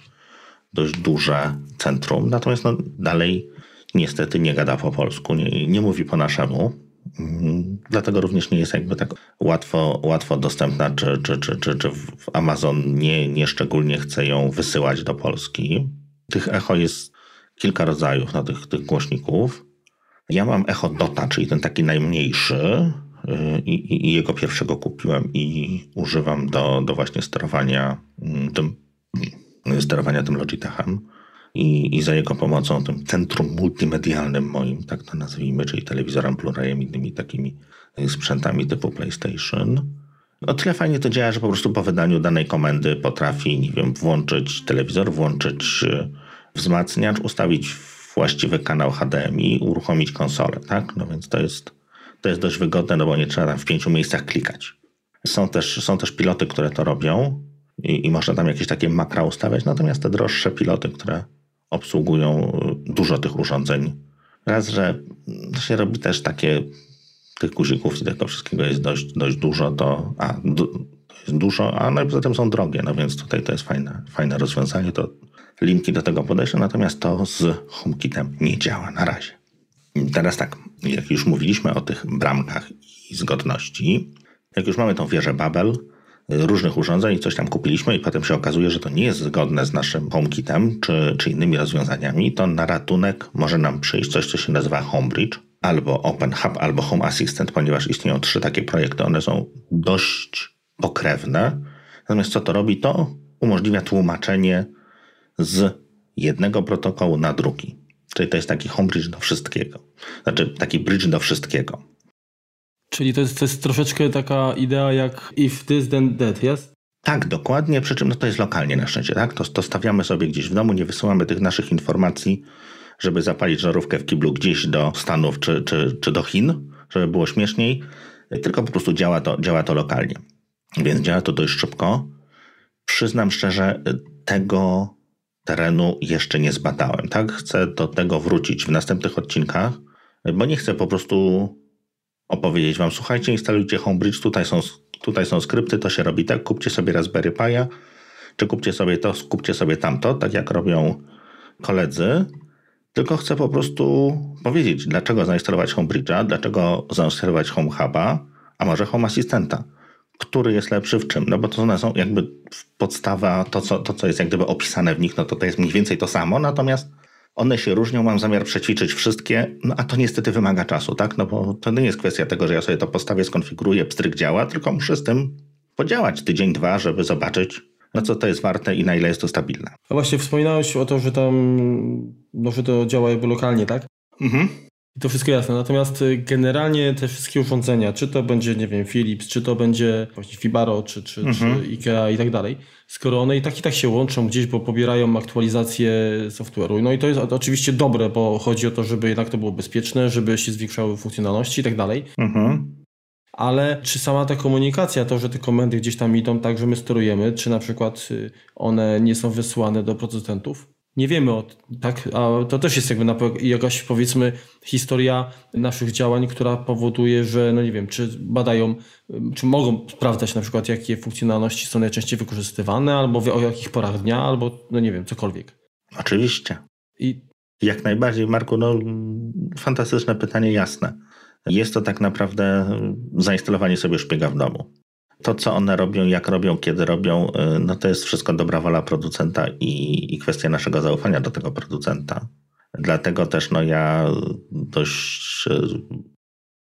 dość duże centrum. Natomiast no, dalej niestety nie gada po polsku, nie, nie mówi po naszemu. Mm, dlatego również nie jest jakby tak łatwo, łatwo dostępna, czy, czy, czy, czy, czy Amazon nie, nie szczególnie chce ją wysyłać do Polski. Tych echo jest kilka rodzajów na tych, tych głośników. Ja mam Echo Dota, czyli ten taki najmniejszy y, i, i, jego pierwszego kupiłem i używam do, do właśnie sterowania mm, tym, sterowania tym Logitechem i, i za jego pomocą, tym centrum multimedialnym moim, tak to nazwijmy, czyli telewizorem Blu-rayem, innymi takimi sprzętami typu PlayStation. O tyle fajnie to działa, że po prostu po wydaniu danej komendy potrafi, nie wiem, włączyć telewizor, włączyć y, wzmacniacz, ustawić właściwy kanał HDMI, uruchomić konsolę, tak? No więc to jest, to jest dość wygodne, no bo nie trzeba tam w pięciu miejscach klikać. Są też, są też piloty, które to robią i, i można tam jakieś takie makra ustawiać, natomiast te droższe piloty, które obsługują y, dużo tych urządzeń. Raz, że się robi też takie, tych guzików i tego wszystkiego jest dość, dość dużo, to, a, du, jest dużo, a no poza tym są drogie, no więc tutaj to jest fajne, fajne rozwiązanie, to linki do tego podejścia, natomiast to z HomeKitem nie działa na razie. Teraz tak, jak już mówiliśmy o tych bramkach i zgodności, jak już mamy tą wieżę Babel, różnych urządzeń coś tam kupiliśmy i potem się okazuje, że to nie jest zgodne z naszym HomeKitem czy, czy innymi rozwiązaniami, to na ratunek może nam przyjść coś, co się nazywa HomeBridge albo OpenHub, albo Home Assistant, ponieważ istnieją trzy takie projekty. One są dość pokrewne. Natomiast co to robi? To umożliwia tłumaczenie z jednego protokołu na drugi. Czyli to jest taki homebridge do wszystkiego. Znaczy taki bridge do wszystkiego. Czyli to jest, to jest troszeczkę taka idea jak if this then that, jest? Tak, dokładnie, przy czym no to jest lokalnie na szczęście, tak? To, to stawiamy sobie gdzieś w domu, nie wysyłamy tych naszych informacji, żeby zapalić żarówkę w kiblu gdzieś do Stanów czy, czy, czy do Chin, żeby było śmieszniej, tylko po prostu działa to, działa to lokalnie. Więc działa to dość szybko. Przyznam szczerze, tego terenu jeszcze nie zbadałem, tak? Chcę do tego wrócić w następnych odcinkach, bo nie chcę po prostu opowiedzieć wam, słuchajcie, instalujcie Homebridge, tutaj są, tutaj są skrypty, to się robi tak, kupcie sobie Raspberry Pi'a, czy kupcie sobie to, kupcie sobie tamto, tak jak robią koledzy, tylko chcę po prostu powiedzieć, dlaczego zainstalować Homebridge'a, dlaczego zainstalować Home Hub'a, a może Home Assistanta, który jest lepszy w czym, no bo to one są jakby podstawa, to co, to co jest jak gdyby opisane w nich, no to to jest mniej więcej to samo, natomiast one się różnią, mam zamiar przećwiczyć wszystkie, no a to niestety wymaga czasu, tak? No bo to nie jest kwestia tego, że ja sobie to postawię, skonfiguruję, pstryk działa, tylko muszę z tym podziałać tydzień, dwa, żeby zobaczyć, no co to jest warte i na ile jest to stabilne. A właśnie wspominałeś o to, że tam, no, że to działa jakby lokalnie, tak? Mhm. I to wszystko jasne. Natomiast y, generalnie te wszystkie urządzenia, czy to będzie, nie wiem, Philips, czy to będzie właśnie Fibaro, czy, czy, Mhm. czy IKEA i tak dalej, skoro one i tak i tak się łączą gdzieś, bo pobierają aktualizację software'u. No i to jest oczywiście dobre, bo chodzi o to, żeby jednak to było bezpieczne, żeby się zwiększały funkcjonalności i tak dalej. Mhm. Ale czy sama ta komunikacja, to, że te komendy gdzieś tam idą tak, że my sterujemy, czy na przykład y, one nie są wysyłane do producentów? Nie wiemy o tak, a to też jest jakby na, jakaś powiedzmy historia naszych działań, która powoduje, że no nie wiem, czy badają, czy mogą sprawdzać na przykład jakie funkcjonalności są najczęściej wykorzystywane, albo o jakich porach dnia, albo no nie wiem, cokolwiek. Oczywiście. I Jak najbardziej, Marku, no fantastyczne pytanie, jasne. Jest to tak naprawdę mm, zainstalowanie sobie szpiega w domu. To, co one robią, jak robią, kiedy robią, y, no to jest wszystko dobra wola producenta i, i kwestia naszego zaufania do tego producenta. Dlatego też no ja dość, y,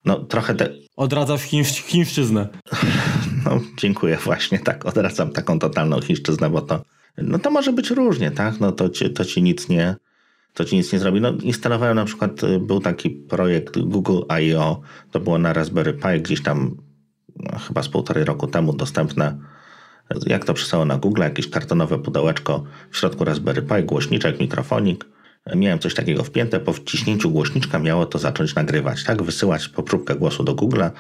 no trochę te, odradzasz chińsz, chińszczyznę. no dziękuję właśnie, tak, odradzam taką totalną chińszczyznę, bo to, no to może być różnie, tak, no to ci, to ci nic nie, to ci nic nie zrobi. No, instalowałem na przykład, y, był taki projekt Google I.O., to było na Raspberry Pi, gdzieś tam chyba z półtorej roku temu dostępne. Jak to przystało na Google, jakieś kartonowe pudełeczko, w środku Raspberry Pi, głośniczek, mikrofonik. Miałem coś takiego wpięte, po wciśnięciu głośniczka miało to zacząć nagrywać, tak? Wysyłać popróbkę głosu do Google'a.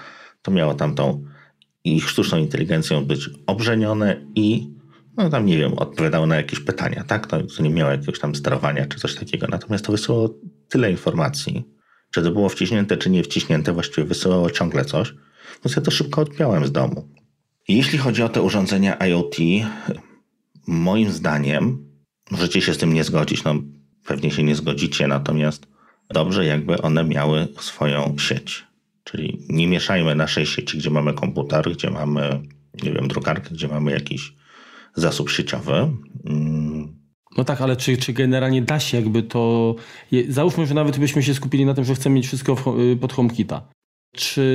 To miało tamtą ich sztuczną inteligencją być obrzenione i no tam nie wiem, odpowiadało na jakieś pytania, tak? To, to nie miało jakiegoś tam sterowania czy coś takiego. Natomiast to wysyłało tyle informacji, czy to było wciśnięte, czy nie wciśnięte, właściwie wysyłało ciągle coś, więc ja to szybko odpiąłem z domu. Jeśli chodzi o te urządzenia IoT, moim zdaniem, możecie się z tym nie zgodzić, no pewnie się nie zgodzicie, natomiast dobrze jakby one miały swoją sieć. Czyli nie mieszajmy naszej sieci, gdzie mamy komputer, gdzie mamy, nie wiem, drukarkę, gdzie mamy jakiś zasób sieciowy. Mm, No tak, ale czy, czy generalnie da się jakby to... Załóżmy, że nawet byśmy się skupili na tym, że chcemy mieć wszystko y, pod HomeKita. Czy...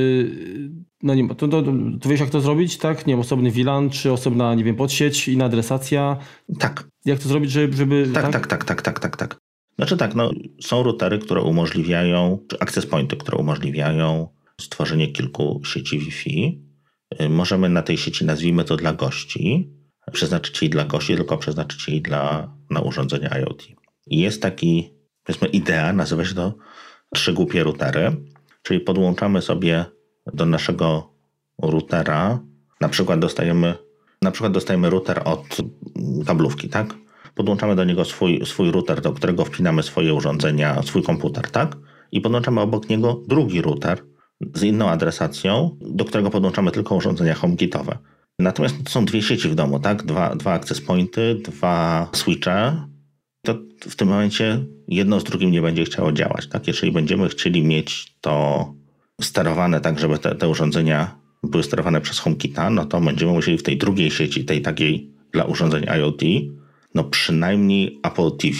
No nie, to, to, to wiesz jak to zrobić, tak? Nie wiem, osobny VLAN, czy osobna, nie wiem, podsieć, inna adresacja. Tak, Jak to zrobić, żeby... żeby tak, tak, tak, tak, tak, tak, tak. Znaczy tak, no, są routery, które umożliwiają, czy access pointy, które umożliwiają stworzenie kilku sieci Wi-Fi. Y, Możemy na tej sieci, nazwijmy to dla gości, przeznaczyć jej dla gości, tylko przeznaczyć jej dla, na urządzenia IoT. I jest taki, powiedzmy, idea, nazywa się to trzy głupie routery, czyli podłączamy sobie do naszego routera, na przykład dostajemy, na przykład dostajemy router od kablówki, tak? Podłączamy do niego swój, swój router, do którego wpinamy swoje urządzenia, swój komputer, tak? I podłączamy obok niego drugi router z inną adresacją, do którego podłączamy tylko urządzenia HomeKitowe. Natomiast to są dwie sieci w domu, tak? Dwa, dwa access pointy, dwa switche. To w tym momencie jedno z drugim nie będzie chciało działać, tak? Jeżeli będziemy chcieli mieć to sterowane tak, żeby te, te urządzenia były sterowane przez HomeKita, no to będziemy musieli w tej drugiej sieci, tej takiej dla urządzeń IoT, no przynajmniej Apple TV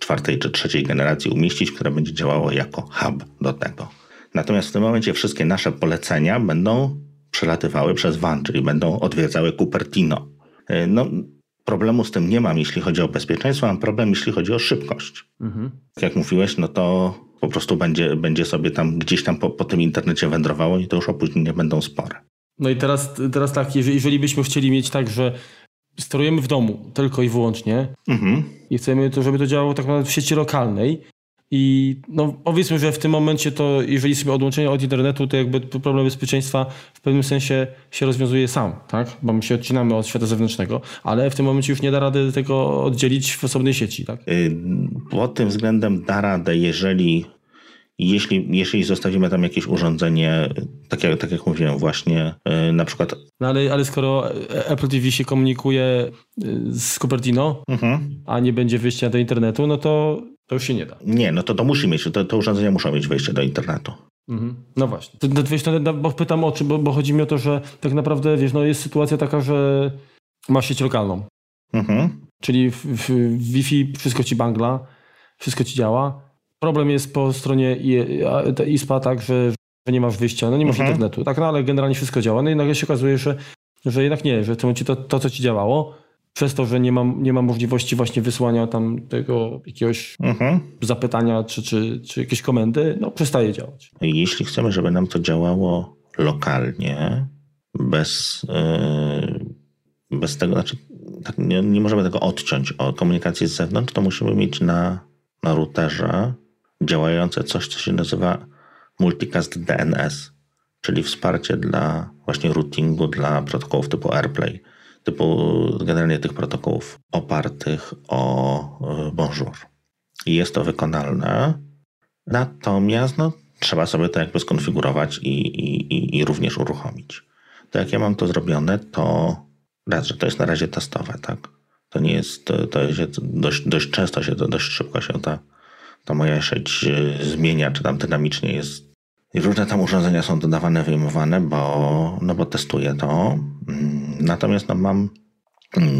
czwartej czy trzeciej generacji umieścić, które będzie działało jako hub do tego. Natomiast w tym momencie wszystkie nasze polecenia będą przelatywały przez WAN, czyli będą odwiedzały Cupertino. Yy, No, problemu z tym nie mam, jeśli chodzi o bezpieczeństwo, mam problem, jeśli chodzi o szybkość. Mhm. Jak mówiłeś, no to po prostu będzie, będzie sobie tam gdzieś tam po, po tym internecie wędrowało i to już opóźnienia będą spore. No i teraz, teraz tak, jeżeli, jeżeli byśmy chcieli mieć tak, że sterujemy w domu tylko i wyłącznie Mhm. i chcemy to, żeby to działało tak naprawdę w sieci lokalnej i no powiedzmy, że w tym momencie to jeżeli sobie odłączenie od internetu, to jakby problem bezpieczeństwa w pewnym sensie się rozwiązuje sam, tak? Bo my się odcinamy od świata zewnętrznego, ale w tym momencie już nie da rady tego oddzielić w osobnej sieci, tak? Yy, Pod tym względem da radę, jeżeli, jeśli, jeśli zostawimy tam jakieś urządzenie, tak jak, tak jak mówiłem właśnie, yy, na przykład No ale, ale skoro Apple TV się komunikuje y, z Cupertino, mhm. a nie będzie wyjścia do internetu, no to, to już się nie da. nie, no to to musi mieć, te, te urządzenia muszą mieć wejście do internetu. Mhm. No właśnie. To, to, wiesz, to, no, bo pytam o czym, bo, bo chodzi mi o to, że tak naprawdę wiesz, no jest sytuacja taka, że masz sieć lokalną, Mhm. czyli w, w, Wi-Fi wszystko ci bangla, wszystko ci działa. Problem jest po stronie ISPA tak, że, że nie masz wyjścia, no nie masz Mhm. internetu, tak, no ale generalnie wszystko działa. No i nagle się okazuje, że, że jednak nie, że w tym momencie to, to co ci działało, przez to, że nie ma, nie ma możliwości właśnie wysłania tam tego jakiegoś mhm. zapytania czy, czy, czy jakieś komendy, no przestaje działać. Jeśli chcemy, żeby nam to działało lokalnie, bez, yy, bez tego, znaczy tak nie, nie możemy tego odciąć od komunikacji z zewnątrz, to musimy mieć na, na routerze działające coś, co się nazywa multicast DNS, czyli wsparcie dla właśnie routingu dla protokołów typu AirPlay, typu generalnie tych protokołów opartych o e, Bonjour. I jest to wykonalne, natomiast no, trzeba sobie to jakby skonfigurować i, i, i również uruchomić. To jak ja mam to zrobione, to raz, że to jest na razie testowe, tak? To nie jest, to jest dość, dość często się, to dość szybko się ta, ta moja sieć e, zmienia, czy tam dynamicznie jest i różne tam urządzenia są dodawane, wyjmowane, bo, no bo testuję to. Mm, natomiast no mam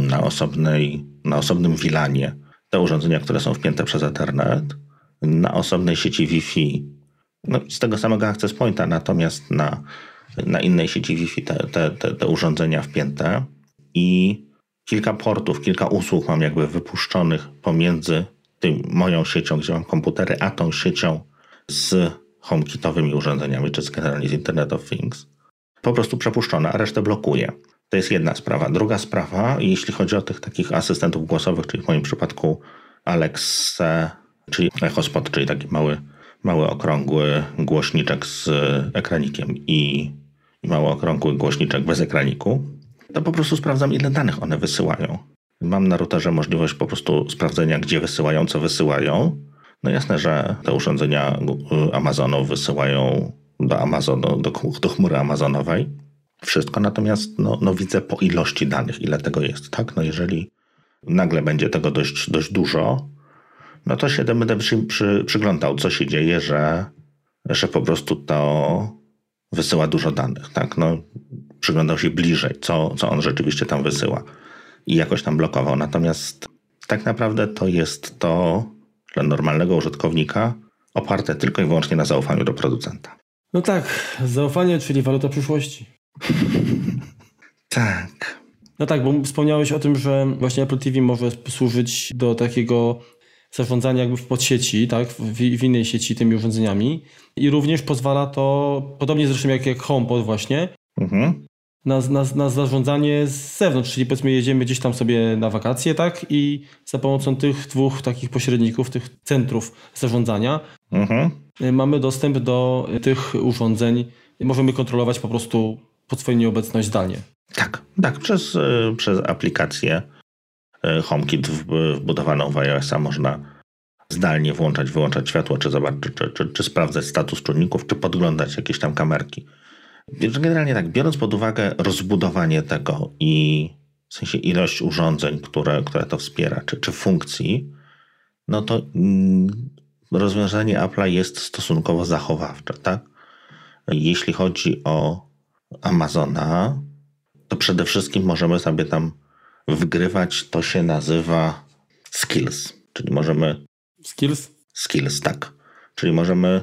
na, osobnej, na osobnym WLANie te urządzenia, które są wpięte przez Ethernet, na osobnej sieci Wi-Fi no, z tego samego access pointa, natomiast na, na innej sieci Wi-Fi te, te, te, te urządzenia wpięte i kilka portów, kilka usług mam jakby wypuszczonych pomiędzy tym, moją siecią, gdzie mam komputery, a tą siecią z HomeKitowymi urządzeniami, czy generalnie z Internet of Things, po prostu przepuszczone, a resztę blokuje. To jest jedna sprawa. Druga sprawa, jeśli chodzi o tych takich asystentów głosowych, czyli w moim przypadku Alexa, czyli EchoSpot, czyli taki mały, mały okrągły głośniczek z ekranikiem i, i mały okrągły głośniczek bez ekraniku, to po prostu sprawdzam, ile danych one wysyłają. Mam na routerze możliwość po prostu sprawdzenia, gdzie wysyłają, co wysyłają no jasne, że te urządzenia Amazonu wysyłają do Amazonu, do, do chmury Amazonowej wszystko, natomiast no, no widzę po ilości danych, ile tego jest, tak? No jeżeli nagle będzie tego dość, dość dużo, no to się będę przy, przy, przyglądał, co się dzieje, że, że po prostu to wysyła dużo danych, tak? No, przyglądał się bliżej, co, co on rzeczywiście tam wysyła i jakoś tam blokował. Natomiast tak naprawdę to jest to, dla normalnego użytkownika oparte tylko i wyłącznie na zaufaniu do producenta. No tak, zaufanie, czyli waluta przyszłości. tak. No tak, bo wspomniałeś o tym, że właśnie Apple TV może służyć do takiego zarządzania jakby w podsieci, tak, w, w innej sieci tymi urządzeniami i również pozwala to, podobnie zresztą jak, jak HomePod właśnie, mhm na, na, na zarządzanie z zewnątrz, czyli powiedzmy jedziemy gdzieś tam sobie na wakacje, tak? I za pomocą tych dwóch takich pośredników, tych centrów zarządzania mhm. Y, mamy dostęp do tych urządzeń i możemy kontrolować po prostu pod swoją nieobecność zdalnie. Tak, tak, przez, y, przez aplikację y, HomeKit wbudowaną w iOS-a można zdalnie włączać, wyłączać światło, czy zobaczyć, czy, czy, czy, czy sprawdzać status czujników, czy podglądać jakieś tam kamerki. Generalnie tak, biorąc pod uwagę rozbudowanie tego i w sensie ilość urządzeń, które, które to wspiera, czy, czy funkcji, no to mm, rozwiązanie Apple'a jest stosunkowo zachowawcze, tak? Jeśli chodzi o Amazona, to przede wszystkim możemy sobie tam wgrywać, to się nazywa skills, czyli możemy... Skills? Skills, tak. Czyli możemy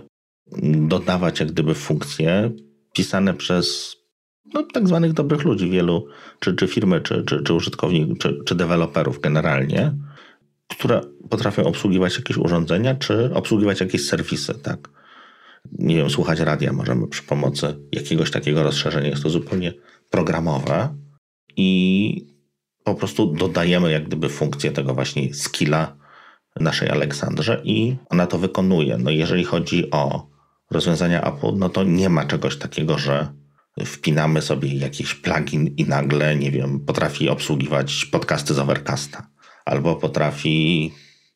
dodawać jak gdyby funkcje, pisane przez no, tak zwanych dobrych ludzi, wielu, czy, czy firmy, czy, czy, czy użytkowników, czy, czy deweloperów generalnie, które potrafią obsługiwać jakieś urządzenia, czy obsługiwać jakieś serwisy, tak. Nie wiem, słuchać radia możemy przy pomocy jakiegoś takiego rozszerzenia. Jest to zupełnie programowe i po prostu dodajemy jak gdyby funkcję tego właśnie skilla naszej Aleksandrze i ona to wykonuje. No jeżeli chodzi o rozwiązania Apple, no to nie ma czegoś takiego, że wpinamy sobie jakiś plugin i nagle, nie wiem, potrafi obsługiwać podcasty z Overcasta albo potrafi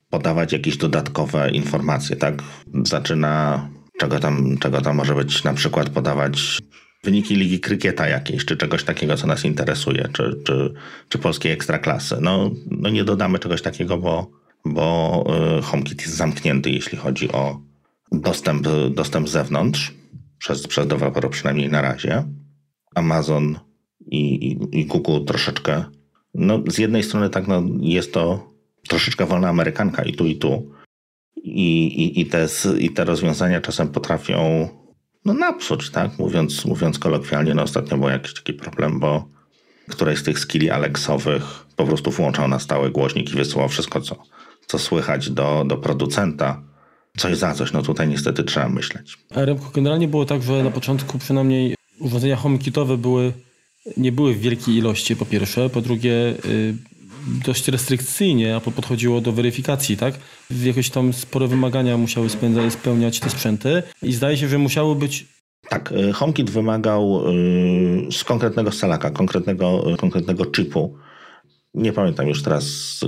podawać jakieś dodatkowe informacje, tak? Zaczyna, czego tam, czego tam może być, na przykład podawać wyniki ligi krykieta jakiejś, czy czegoś takiego, co nas interesuje, czy, czy, czy polskiej ekstraklasy. No, no nie dodamy czegoś takiego, bo, bo y, HomeKit jest zamknięty, jeśli chodzi o dostęp, dostęp z zewnątrz, przez, przez dewelopera przynajmniej na razie. Amazon i, i, i Google troszeczkę, no z jednej strony tak, no jest to troszeczkę wolna amerykanka i tu, i tu. I, i, i, te, I te rozwiązania czasem potrafią no napsuć, tak? Mówiąc, mówiąc kolokwialnie, no ostatnio był jakiś taki problem, bo której z tych skilli Alexowych po prostu włączał na stały głośnik i wysyłał wszystko, co, co słychać do, do producenta. Coś za coś, no tutaj niestety trzeba myśleć. A Remko, generalnie było tak, że na początku przynajmniej urządzenia HomeKitowe były, nie były w wielkiej ilości po pierwsze, po drugie y, dość restrykcyjnie Apple podchodziło do weryfikacji, tak? Jakieś tam spore wymagania musiały spełniać te sprzęty i zdaje się, że musiały być tak, y, HomeKit wymagał y, z konkretnego salaka, konkretnego, konkretnego chipu. Nie pamiętam już teraz,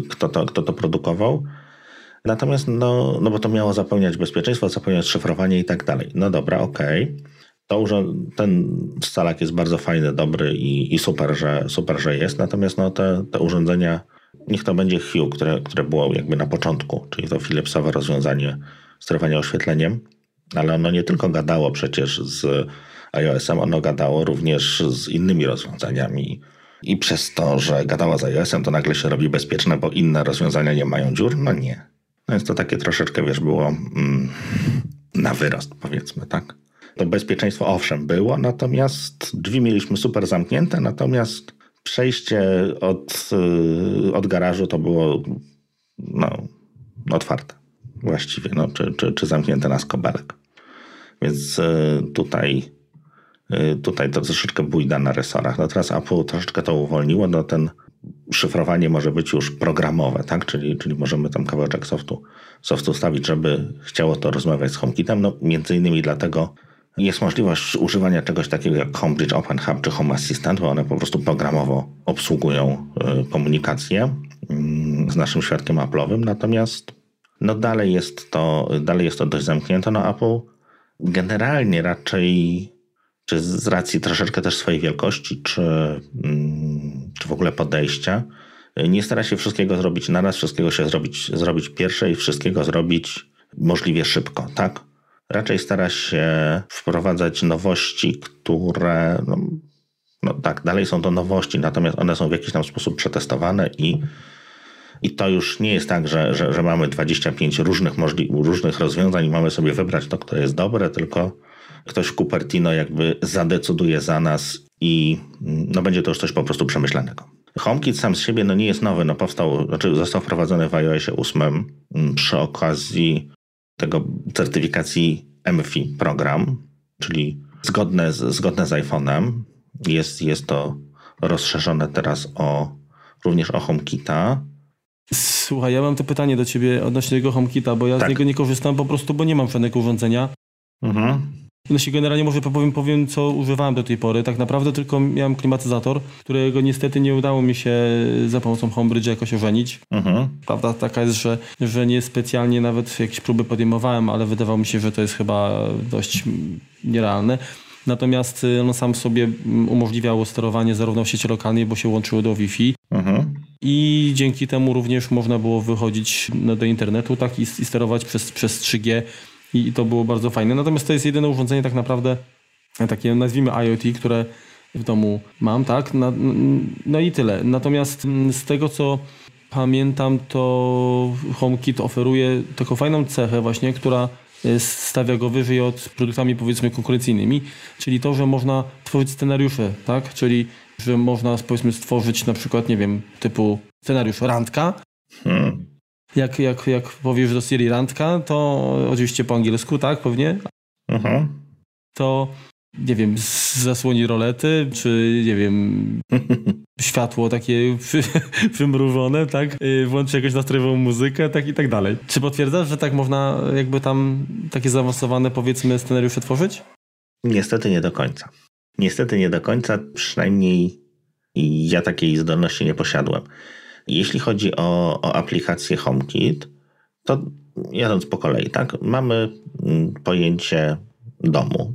kto to, kto to produkował. Natomiast, no, no bo to miało zapełniać bezpieczeństwo, zapełniać szyfrowanie i tak dalej. No dobra, okej. Okay. To ten scalak jest bardzo fajny, dobry i, i, super, że, super, że jest. Natomiast no, te, te urządzenia, niech to będzie Hue, które, które było jakby na początku, czyli to Philipsowe rozwiązanie sterowania oświetleniem, ale ono nie tylko gadało przecież z iOS-em, ono gadało również z innymi rozwiązaniami. I przez to, że gadało z iOS-em, to nagle się robi bezpieczne, bo inne rozwiązania nie mają dziur? No nie. No więc to takie troszeczkę, wiesz, było mm, na wyrost, powiedzmy, tak? To bezpieczeństwo owszem było, natomiast drzwi mieliśmy super zamknięte, natomiast przejście od, y, od garażu to było no, otwarte właściwie, no, czy, czy, czy zamknięte na skobelek. Więc y, tutaj, y, tutaj to troszeczkę bójda na resorach. No teraz Apple troszeczkę to uwolniło, no ten szyfrowanie może być już programowe, tak? Czyli, czyli możemy tam kawałeczek softu, softu ustawić, żeby chciało to rozmawiać z HomeKitem. No między innymi dlatego jest możliwość używania czegoś takiego jak HomeBridge Open Hub czy Home Assistant, bo one po prostu programowo obsługują y, komunikację mm, z naszym świadkiem Apple'owym. Natomiast no dalej jest to, dalej jest to dość zamknięte. No Apple generalnie raczej, czy z racji troszeczkę też swojej wielkości, czy, mm, czy w ogóle podejścia, nie stara się wszystkiego zrobić naraz, wszystkiego się zrobić, zrobić pierwsze i wszystkiego zrobić możliwie szybko, tak? Raczej stara się wprowadzać nowości, które, no, no tak, dalej są to nowości, natomiast one są w jakiś tam sposób przetestowane i i to już nie jest tak, że, że, że mamy 25 różnych, możli- różnych rozwiązań i mamy sobie wybrać to, które jest dobre, tylko ktoś Cupertino jakby zadecyduje za nas i no, będzie to już coś po prostu przemyślanego. HomeKit sam z siebie no, nie jest nowy, no, powstał, znaczy został wprowadzony w iOSie 8 mm, przy okazji tego certyfikacji MFI program, czyli zgodne z, zgodne z iPhone'em. Jest, jest to rozszerzone teraz o również o HomeKita. Słuchaj, ja mam to pytanie do ciebie odnośnie tego HomeKita, bo ja tak. z niego nie korzystam po prostu, bo nie mam żadnego urządzenia. Mhm. Się generalnie może powiem, powiem, co używałem do tej pory. Tak naprawdę tylko miałem klimatyzator, którego niestety nie udało mi się za pomocą Homebridge jakoś ożenić. Mhm. Prawda taka jest, że, że nie specjalnie nawet jakieś próby podejmowałem, ale wydawało mi się, że to jest chyba dość nierealne. Natomiast y, on sam sobie mm, umożliwiało sterowanie zarówno w sieci lokalnej, bo się łączyło do Wi-Fi. Mhm. I dzięki temu również można było wychodzić do internetu tak i, i sterować przez, przez 3G i to było bardzo fajne. Natomiast to jest jedyne urządzenie tak naprawdę takie nazwijmy IoT, które w domu mam, tak? No, no i tyle. Natomiast mm, z tego co pamiętam, to HomeKit oferuje taką fajną cechę właśnie, która stawia go wyżej od produktami powiedzmy konkurencyjnymi, czyli to, że można tworzyć scenariusze, tak? Czyli że można powiedzmy stworzyć na przykład, nie wiem, typu scenariusz randka. Hmm. Jak, jak, jak powiesz do Siri randka, to oczywiście po angielsku, tak, pewnie. Mhm. To nie wiem, zasłoni rolety, czy nie wiem, światło takie wymrużone, tak? Y, włączy jakąś nastrojową muzykę, tak i tak dalej. Czy potwierdzasz, że tak można jakby tam takie zaawansowane powiedzmy scenariusze tworzyć? Niestety nie do końca. Niestety nie do końca, przynajmniej ja takiej zdolności nie posiadłem. Jeśli chodzi o, o aplikację HomeKit, to jadąc po kolei, tak? Mamy mm, pojęcie domu,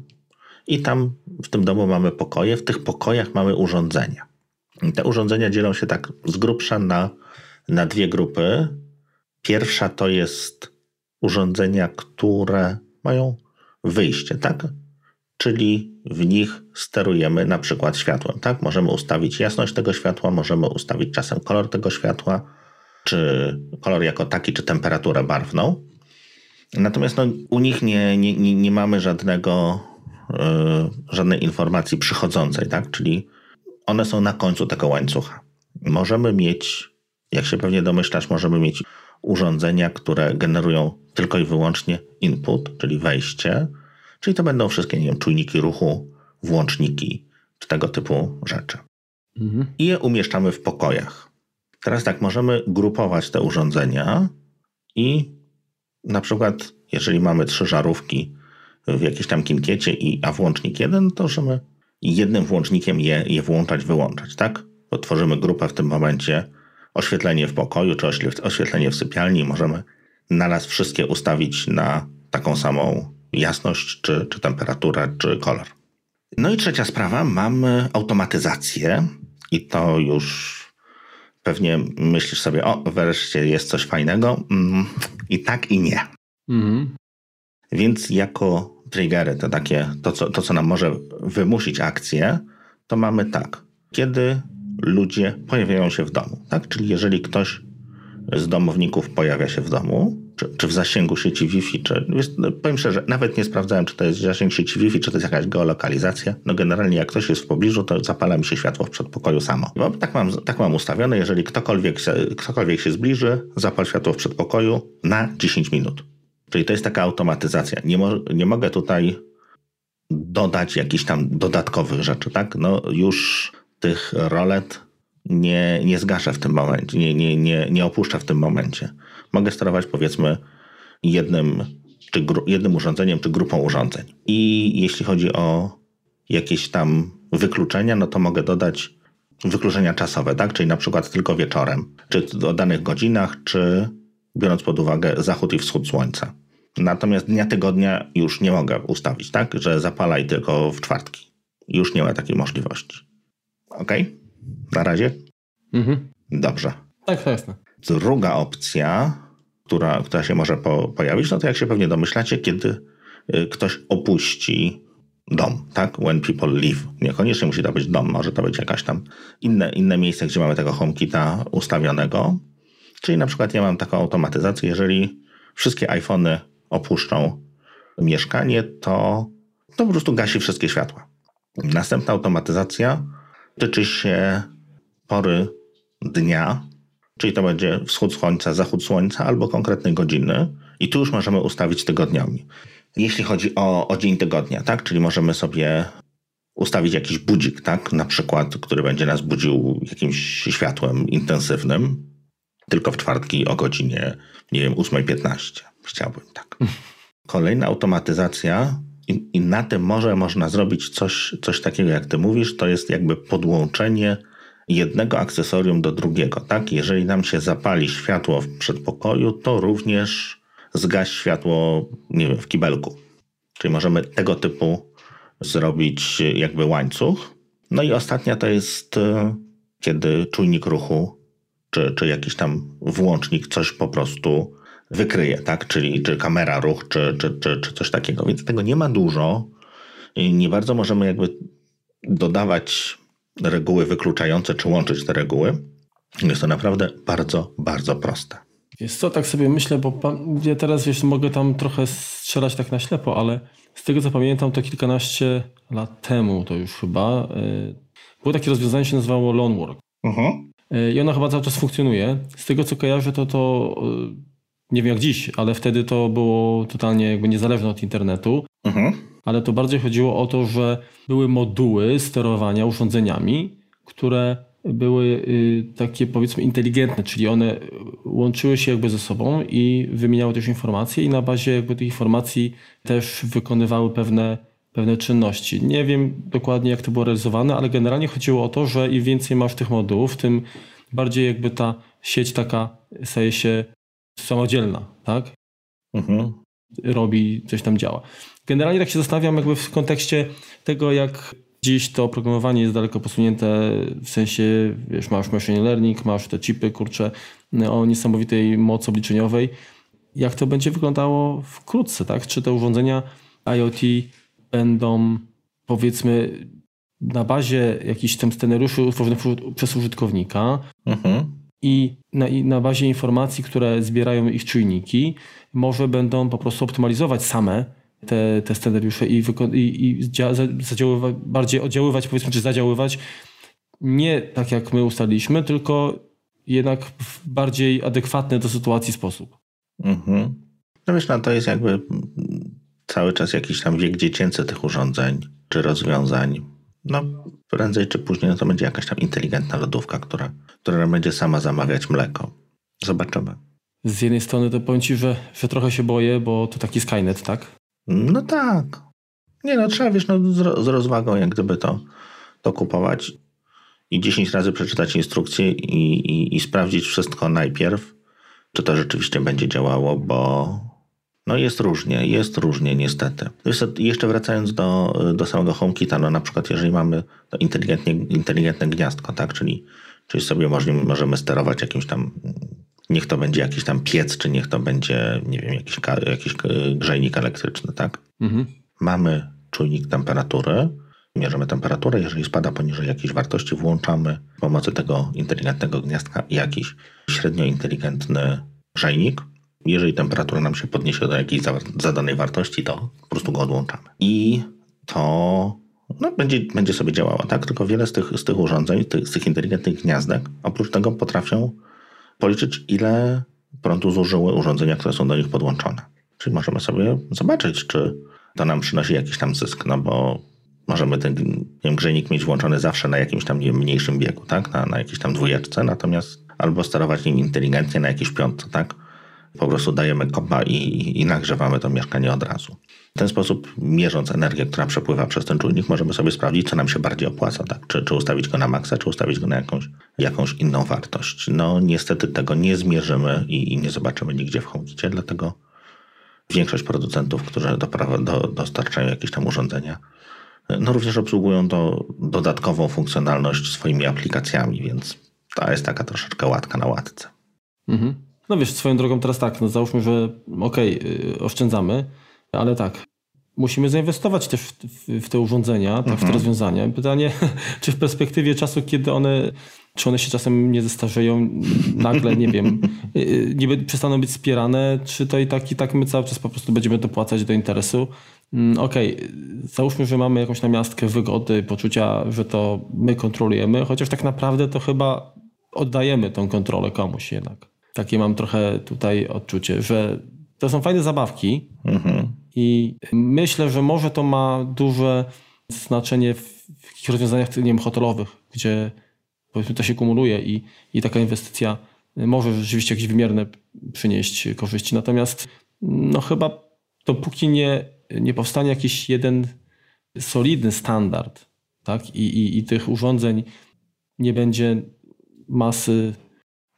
i tam w tym domu mamy pokoje, w tych pokojach mamy urządzenia. I te urządzenia dzielą się tak z grubsza na, na dwie grupy. Pierwsza to jest urządzenia, które mają wyjście, tak? Czyli w nich sterujemy na przykład światłem, tak? Możemy ustawić jasność tego światła, możemy ustawić czasem kolor tego światła, czy kolor jako taki, czy temperaturę barwną. Natomiast no, u nich nie, nie, nie, nie mamy żadnego E, żadnej informacji przychodzącej, tak? Czyli one są na końcu tego łańcucha. Możemy mieć, jak się pewnie domyślasz, możemy mieć urządzenia, które generują tylko i wyłącznie input, czyli wejście, czyli to będą wszystkie, nie wiem, czujniki ruchu, włączniki, czy tego typu rzeczy. Mhm. I je umieszczamy w pokojach. Teraz tak, możemy grupować te urządzenia i na przykład, jeżeli mamy trzy żarówki w jakiejś tam kinkiecie, i, a włącznik jeden, to możemy jednym włącznikiem je, je włączać, wyłączać, tak? Bo tworzymy grupę w tym momencie, oświetlenie w pokoju, czy oświetlenie w sypialni, możemy naraz wszystkie ustawić na taką samą jasność, czy, czy temperaturę, czy kolor. No i trzecia sprawa, mamy automatyzację i to już pewnie myślisz sobie, o, wreszcie jest coś fajnego. Mm, I tak, i nie. Mhm. Więc jako triggery, to takie, to co, to co nam może wymusić akcję, to mamy tak. Kiedy ludzie pojawiają się w domu, tak? Czyli jeżeli ktoś z domowników pojawia się w domu, czy, czy w zasięgu sieci Wi-Fi, czy wiesz, no, powiem szczerze, nawet nie sprawdzałem, czy to jest zasięg sieci Wi-Fi, czy to jest jakaś geolokalizacja. No generalnie jak ktoś jest w pobliżu, to zapala mi się światło w przedpokoju samo. Bo tak mam, tak mam ustawione, jeżeli ktokolwiek ktokolwiek się zbliży, zapal światło w przedpokoju na 10 minut. Czyli to jest taka automatyzacja. Nie, mo nie mogę tutaj dodać jakichś tam dodatkowych rzeczy, tak? No już tych rolet nie, nie zgaszę w tym momencie, nie, nie, nie, nie opuszczę w tym momencie. Mogę sterować powiedzmy jednym, czy jednym urządzeniem, czy grupą urządzeń. I jeśli chodzi o jakieś tam wykluczenia, no to mogę dodać wykluczenia czasowe, tak? Czyli na przykład tylko wieczorem, czy o danych godzinach, czy biorąc pod uwagę zachód i wschód słońca. Natomiast dnia tygodnia już nie mogę ustawić, tak? Że zapalaj tylko w czwartki. Już nie ma takiej możliwości. Ok? Na razie? Mhm. Dobrze. Tak, jasne. Druga opcja, która, która się może po, pojawić, no to jak się pewnie domyślacie, kiedy y, ktoś opuści dom, tak? When people leave. Niekoniecznie musi to być dom, może to być jakaś tam inne, inne miejsce, gdzie mamy tego HomeKita ustawionego. Czyli na przykład ja mam taką automatyzację, jeżeli wszystkie iPhony opuszczą mieszkanie, to, to po prostu gasi wszystkie światła. Następna automatyzacja tyczy się pory dnia, czyli to będzie wschód słońca, zachód słońca albo konkretnej godziny i tu już możemy ustawić tygodniowi. Jeśli chodzi o, o dzień tygodnia, tak, czyli możemy sobie ustawić jakiś budzik, tak, na przykład, który będzie nas budził jakimś światłem intensywnym, tylko w czwartki o godzinie, nie wiem, 8.15. Chciałbym tak. Kolejna automatyzacja i, i na tym może można zrobić coś, coś takiego, jak ty mówisz, to jest jakby podłączenie jednego akcesorium do drugiego. Tak? Jeżeli nam się zapali światło w przedpokoju, to również zgaś światło nie wiem, w kibelku. Czyli możemy tego typu zrobić jakby łańcuch. No i ostatnia to jest, e, kiedy czujnik ruchu czy, czy jakiś tam włącznik coś po prostu wykryje, tak? Czyli czy kamera ruch, czy, czy, czy, czy coś takiego. Więc tego nie ma dużo. I nie bardzo możemy jakby dodawać reguły wykluczające, czy łączyć te reguły. Jest to naprawdę bardzo, bardzo proste. Jest co, tak sobie myślę, bo ja teraz wiesz, mogę tam trochę strzelać tak na ślepo, ale z tego co pamiętam, to kilkanaście lat temu to już chyba yy, było takie rozwiązanie, się nazywało Lone Work. Uh mhm. -huh. yy, I ono chyba cały czas funkcjonuje. Z tego co kojarzę, to to yy, nie wiem jak dziś, ale wtedy to było totalnie jakby niezależne od internetu. Mhm. Ale to bardziej chodziło o to, że były moduły sterowania urządzeniami, które były y, takie powiedzmy inteligentne, czyli one łączyły się jakby ze sobą i wymieniały też informacje i na bazie jakby tych informacji też wykonywały pewne, pewne czynności. Nie wiem dokładnie jak to było realizowane, ale generalnie chodziło o to, że im więcej masz tych modułów, tym bardziej jakby ta sieć taka staje się samodzielna, tak? Mhm. Robi, coś tam działa. Generalnie tak się zastanawiam jakby w kontekście tego, jak dziś to oprogramowanie jest daleko posunięte, w sensie, wiesz, masz machine learning, masz te chipy, kurcze, o niesamowitej mocy obliczeniowej. Jak to będzie wyglądało wkrótce, tak? Czy te urządzenia IoT będą, powiedzmy, na bazie jakichś tam scenariuszy utworzonych przez użytkownika, mhm i na, na bazie informacji, które zbierają ich czujniki, może będą po prostu optymalizować same te, te scenariusze i, i, i zadziaływać, bardziej oddziaływać, powiedzmy, czy zadziaływać nie tak jak my ustaliliśmy, tylko jednak w bardziej adekwatny do sytuacji sposób. Mhm. No wiesz, no to jest jakby cały czas jakiś tam wiek dziecięcy tych urządzeń czy rozwiązań. No prędzej czy później no to będzie jakaś tam inteligentna lodówka, która, która będzie sama zamawiać mleko. Zobaczymy. Z jednej strony to powiem ci, że, że trochę się boję, bo to taki Skynet, tak? No tak. Nie no, trzeba wiesz, no, z, z rozwagą jak gdyby to, to kupować i 10 razy przeczytać instrukcję i, i, i sprawdzić wszystko najpierw, czy to rzeczywiście będzie działało, bo no jest różnie, jest różnie niestety. Jeszcze wracając do, do samego HomeKita, no na przykład jeżeli mamy to inteligentnie, inteligentne gniazdko, tak, czyli, czyli sobie możemy, możemy sterować jakimś tam, niech to będzie jakiś tam piec, czy niech to będzie, nie wiem, jakiś, jakiś grzejnik elektryczny, tak. Mhm. Mamy czujnik temperatury, mierzymy temperaturę, jeżeli spada poniżej jakiejś wartości, włączamy z pomocy tego inteligentnego gniazdka jakiś średnio inteligentny grzejnik. Jeżeli temperatura nam się podniesie do jakiejś zadanej wartości, to po prostu go odłączamy. I to no, będzie, będzie sobie działało, tak? Tylko wiele z tych, z tych urządzeń, z tych inteligentnych gniazdek, oprócz tego potrafią policzyć, ile prądu zużyły urządzenia, które są do nich podłączone. Czyli możemy sobie zobaczyć, czy to nam przynosi jakiś tam zysk, no bo możemy ten wiem, grzejnik mieć włączony zawsze na jakimś tam wiem, mniejszym biegu, tak? Na, na jakiejś tam dwójeczce, natomiast albo sterować nim inteligentnie na jakiejś piątce, tak? Po prostu dajemy kopa i, i nagrzewamy to mieszkanie od razu. W ten sposób, mierząc energię, która przepływa przez ten czujnik, możemy sobie sprawdzić, co nam się bardziej opłaca, tak? Czy, czy ustawić go na maksa, czy ustawić go na jakąś, jakąś inną wartość. No niestety tego nie zmierzymy i, i nie zobaczymy nigdzie w HomeKitie, dlatego większość producentów, którzy do, do, dostarczają jakieś tam urządzenia, no również obsługują to dodatkową funkcjonalność swoimi aplikacjami, więc to jest taka troszeczkę łatka na łatce. Mhm. No wiesz, swoją drogą teraz tak, no załóżmy, że okej, okay, oszczędzamy, ale tak, musimy zainwestować też w, w, w te urządzenia, tak, mhm. w te mhm. rozwiązania. Pytanie, czy w perspektywie czasu, kiedy one, czy one się czasem nie zestarzeją, nagle, nie wiem, y, y, nie przestaną być wspierane, czy to i tak, i tak my cały czas po prostu będziemy dopłacać do interesu. Mm, okej, okay. załóżmy, że mamy jakąś namiastkę wygody, poczucia, że to my kontrolujemy, chociaż tak naprawdę to chyba oddajemy tą kontrolę komuś jednak. Takie mam trochę tutaj odczucie, że to są fajne zabawki mhm. i myślę, że może to ma duże znaczenie w takich rozwiązaniach nie wiem, hotelowych, gdzie powiedzmy to się kumuluje i, i taka inwestycja może rzeczywiście jakieś wymierne przynieść korzyści. Natomiast no chyba dopóki nie nie powstanie jakiś jeden solidny standard, tak? I, i, i tych urządzeń nie będzie masy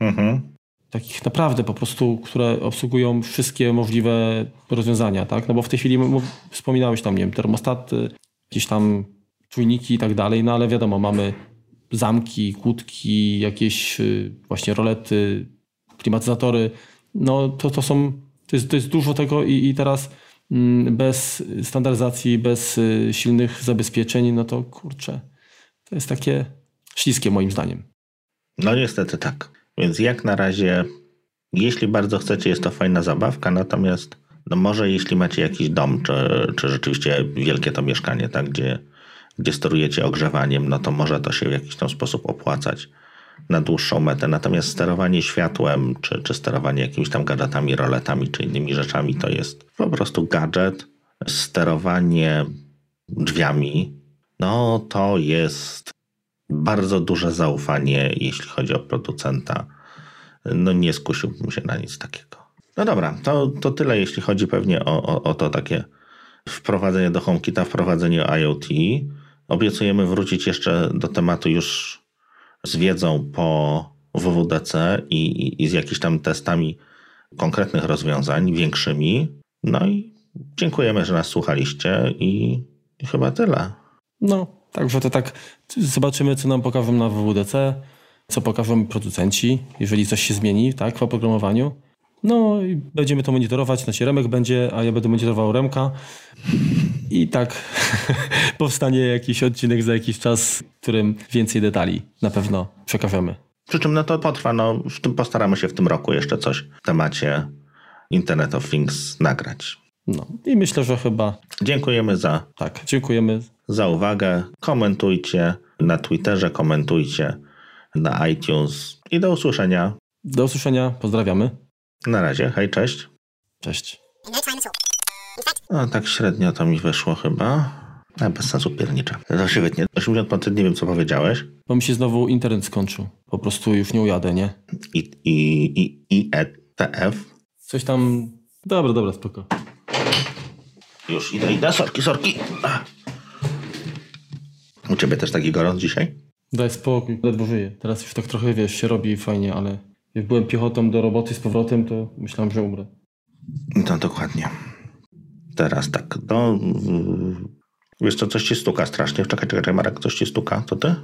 mhm. Takich naprawdę po prostu, które obsługują wszystkie możliwe rozwiązania, tak? No bo w tej chwili wspominałeś tam, nie wiem, termostaty, jakieś tam czujniki i tak dalej, no ale wiadomo, mamy zamki, kłódki, jakieś y, właśnie rolety, klimatyzatory, no to, to są, to jest, to jest dużo tego i, i teraz Mm, bez standaryzacji, bez y, silnych zabezpieczeń, no to kurczę, to jest takie śliskie moim zdaniem. No niestety tak. Więc jak na razie, jeśli bardzo chcecie, jest to fajna zabawka, natomiast no może jeśli macie jakiś dom, czy, czy rzeczywiście wielkie to mieszkanie, tak, gdzie, gdzie sterujecie ogrzewaniem, no to może to się w jakiś tam sposób opłacać na dłuższą metę. Natomiast sterowanie światłem, czy, czy sterowanie jakimiś tam gadżetami, roletami, czy innymi rzeczami, to jest po prostu gadżet. Sterowanie drzwiami, no to jest bardzo duże zaufanie, jeśli chodzi o producenta. No nie skusiłbym się na nic takiego. No dobra, to, to tyle, jeśli chodzi pewnie o, o, o to takie wprowadzenie do HomeKita, wprowadzenie IoT. Obiecujemy wrócić jeszcze do tematu już z wiedzą po WWDC i, i, i z jakimiś tam testami konkretnych rozwiązań, większymi. No i dziękujemy, że nas słuchaliście i, chyba tyle. No, także to tak zobaczymy, co nam pokażą na WWDC, co pokażą producenci, jeżeli coś się zmieni tak, w oprogramowaniu. No i będziemy to monitorować, znaczy Remek będzie, a ja będę monitorował Remka. I tak powstanie jakiś odcinek za jakiś czas, w którym więcej detali na pewno przekażemy. Przy czym no to potrwa, no w tym postaramy się w tym roku jeszcze coś w temacie Internet of Things nagrać. No i myślę, że chyba... Dziękujemy za... Tak, dziękujemy. Za uwagę. Komentujcie, na Twitterze, komentujcie na iTunes i do usłyszenia. Do usłyszenia, pozdrawiamy. Na razie, hej, cześć. Cześć. No tak średnio to mi wyszło chyba. A bez sensu piernicze. To się wytnie. 80% nie wiem co powiedziałeś. Bo mi się znowu internet skończył. Po prostu już nie ujadę, nie? I, i, i, i ETF. Coś tam... Dobra, dobra, spoko. Już idę, idę. Sorki, sorki. U ciebie też taki gorąc dzisiaj? Daj spokój, ledwo żyję. Teraz już tak trochę, wiesz, się robi fajnie, ale jak byłem piechotą do roboty z powrotem, to myślałem, że umrę. No dokładnie. Teraz tak, no... Wiesz co, coś ci stuka strasznie. Czekaj, czekaj, czekaj, Marek, coś ci stuka. To ty?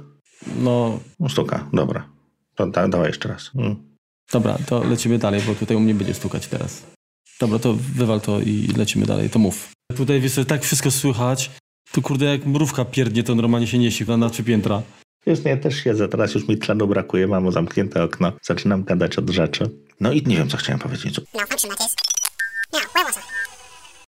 No, No, stuka, dobra. To da, dawaj jeszcze raz. Mm. dobra, to lecimy dalej, bo tutaj u mnie będzie stukać teraz. Dobra, to wywal to i lecimy dalej, to mów. Tutaj, wiesz, tak wszystko słychać. Tu kurde, jak mrówka pierdnie, to normalnie się niesie na, na trzy piętra. Wiesz, no ja też siedzę, teraz już mi tlenu brakuje, mam zamknięte okno, zaczynam gadać od rzeczy. No i nie wiem, co chciałem powiedzieć. malfunction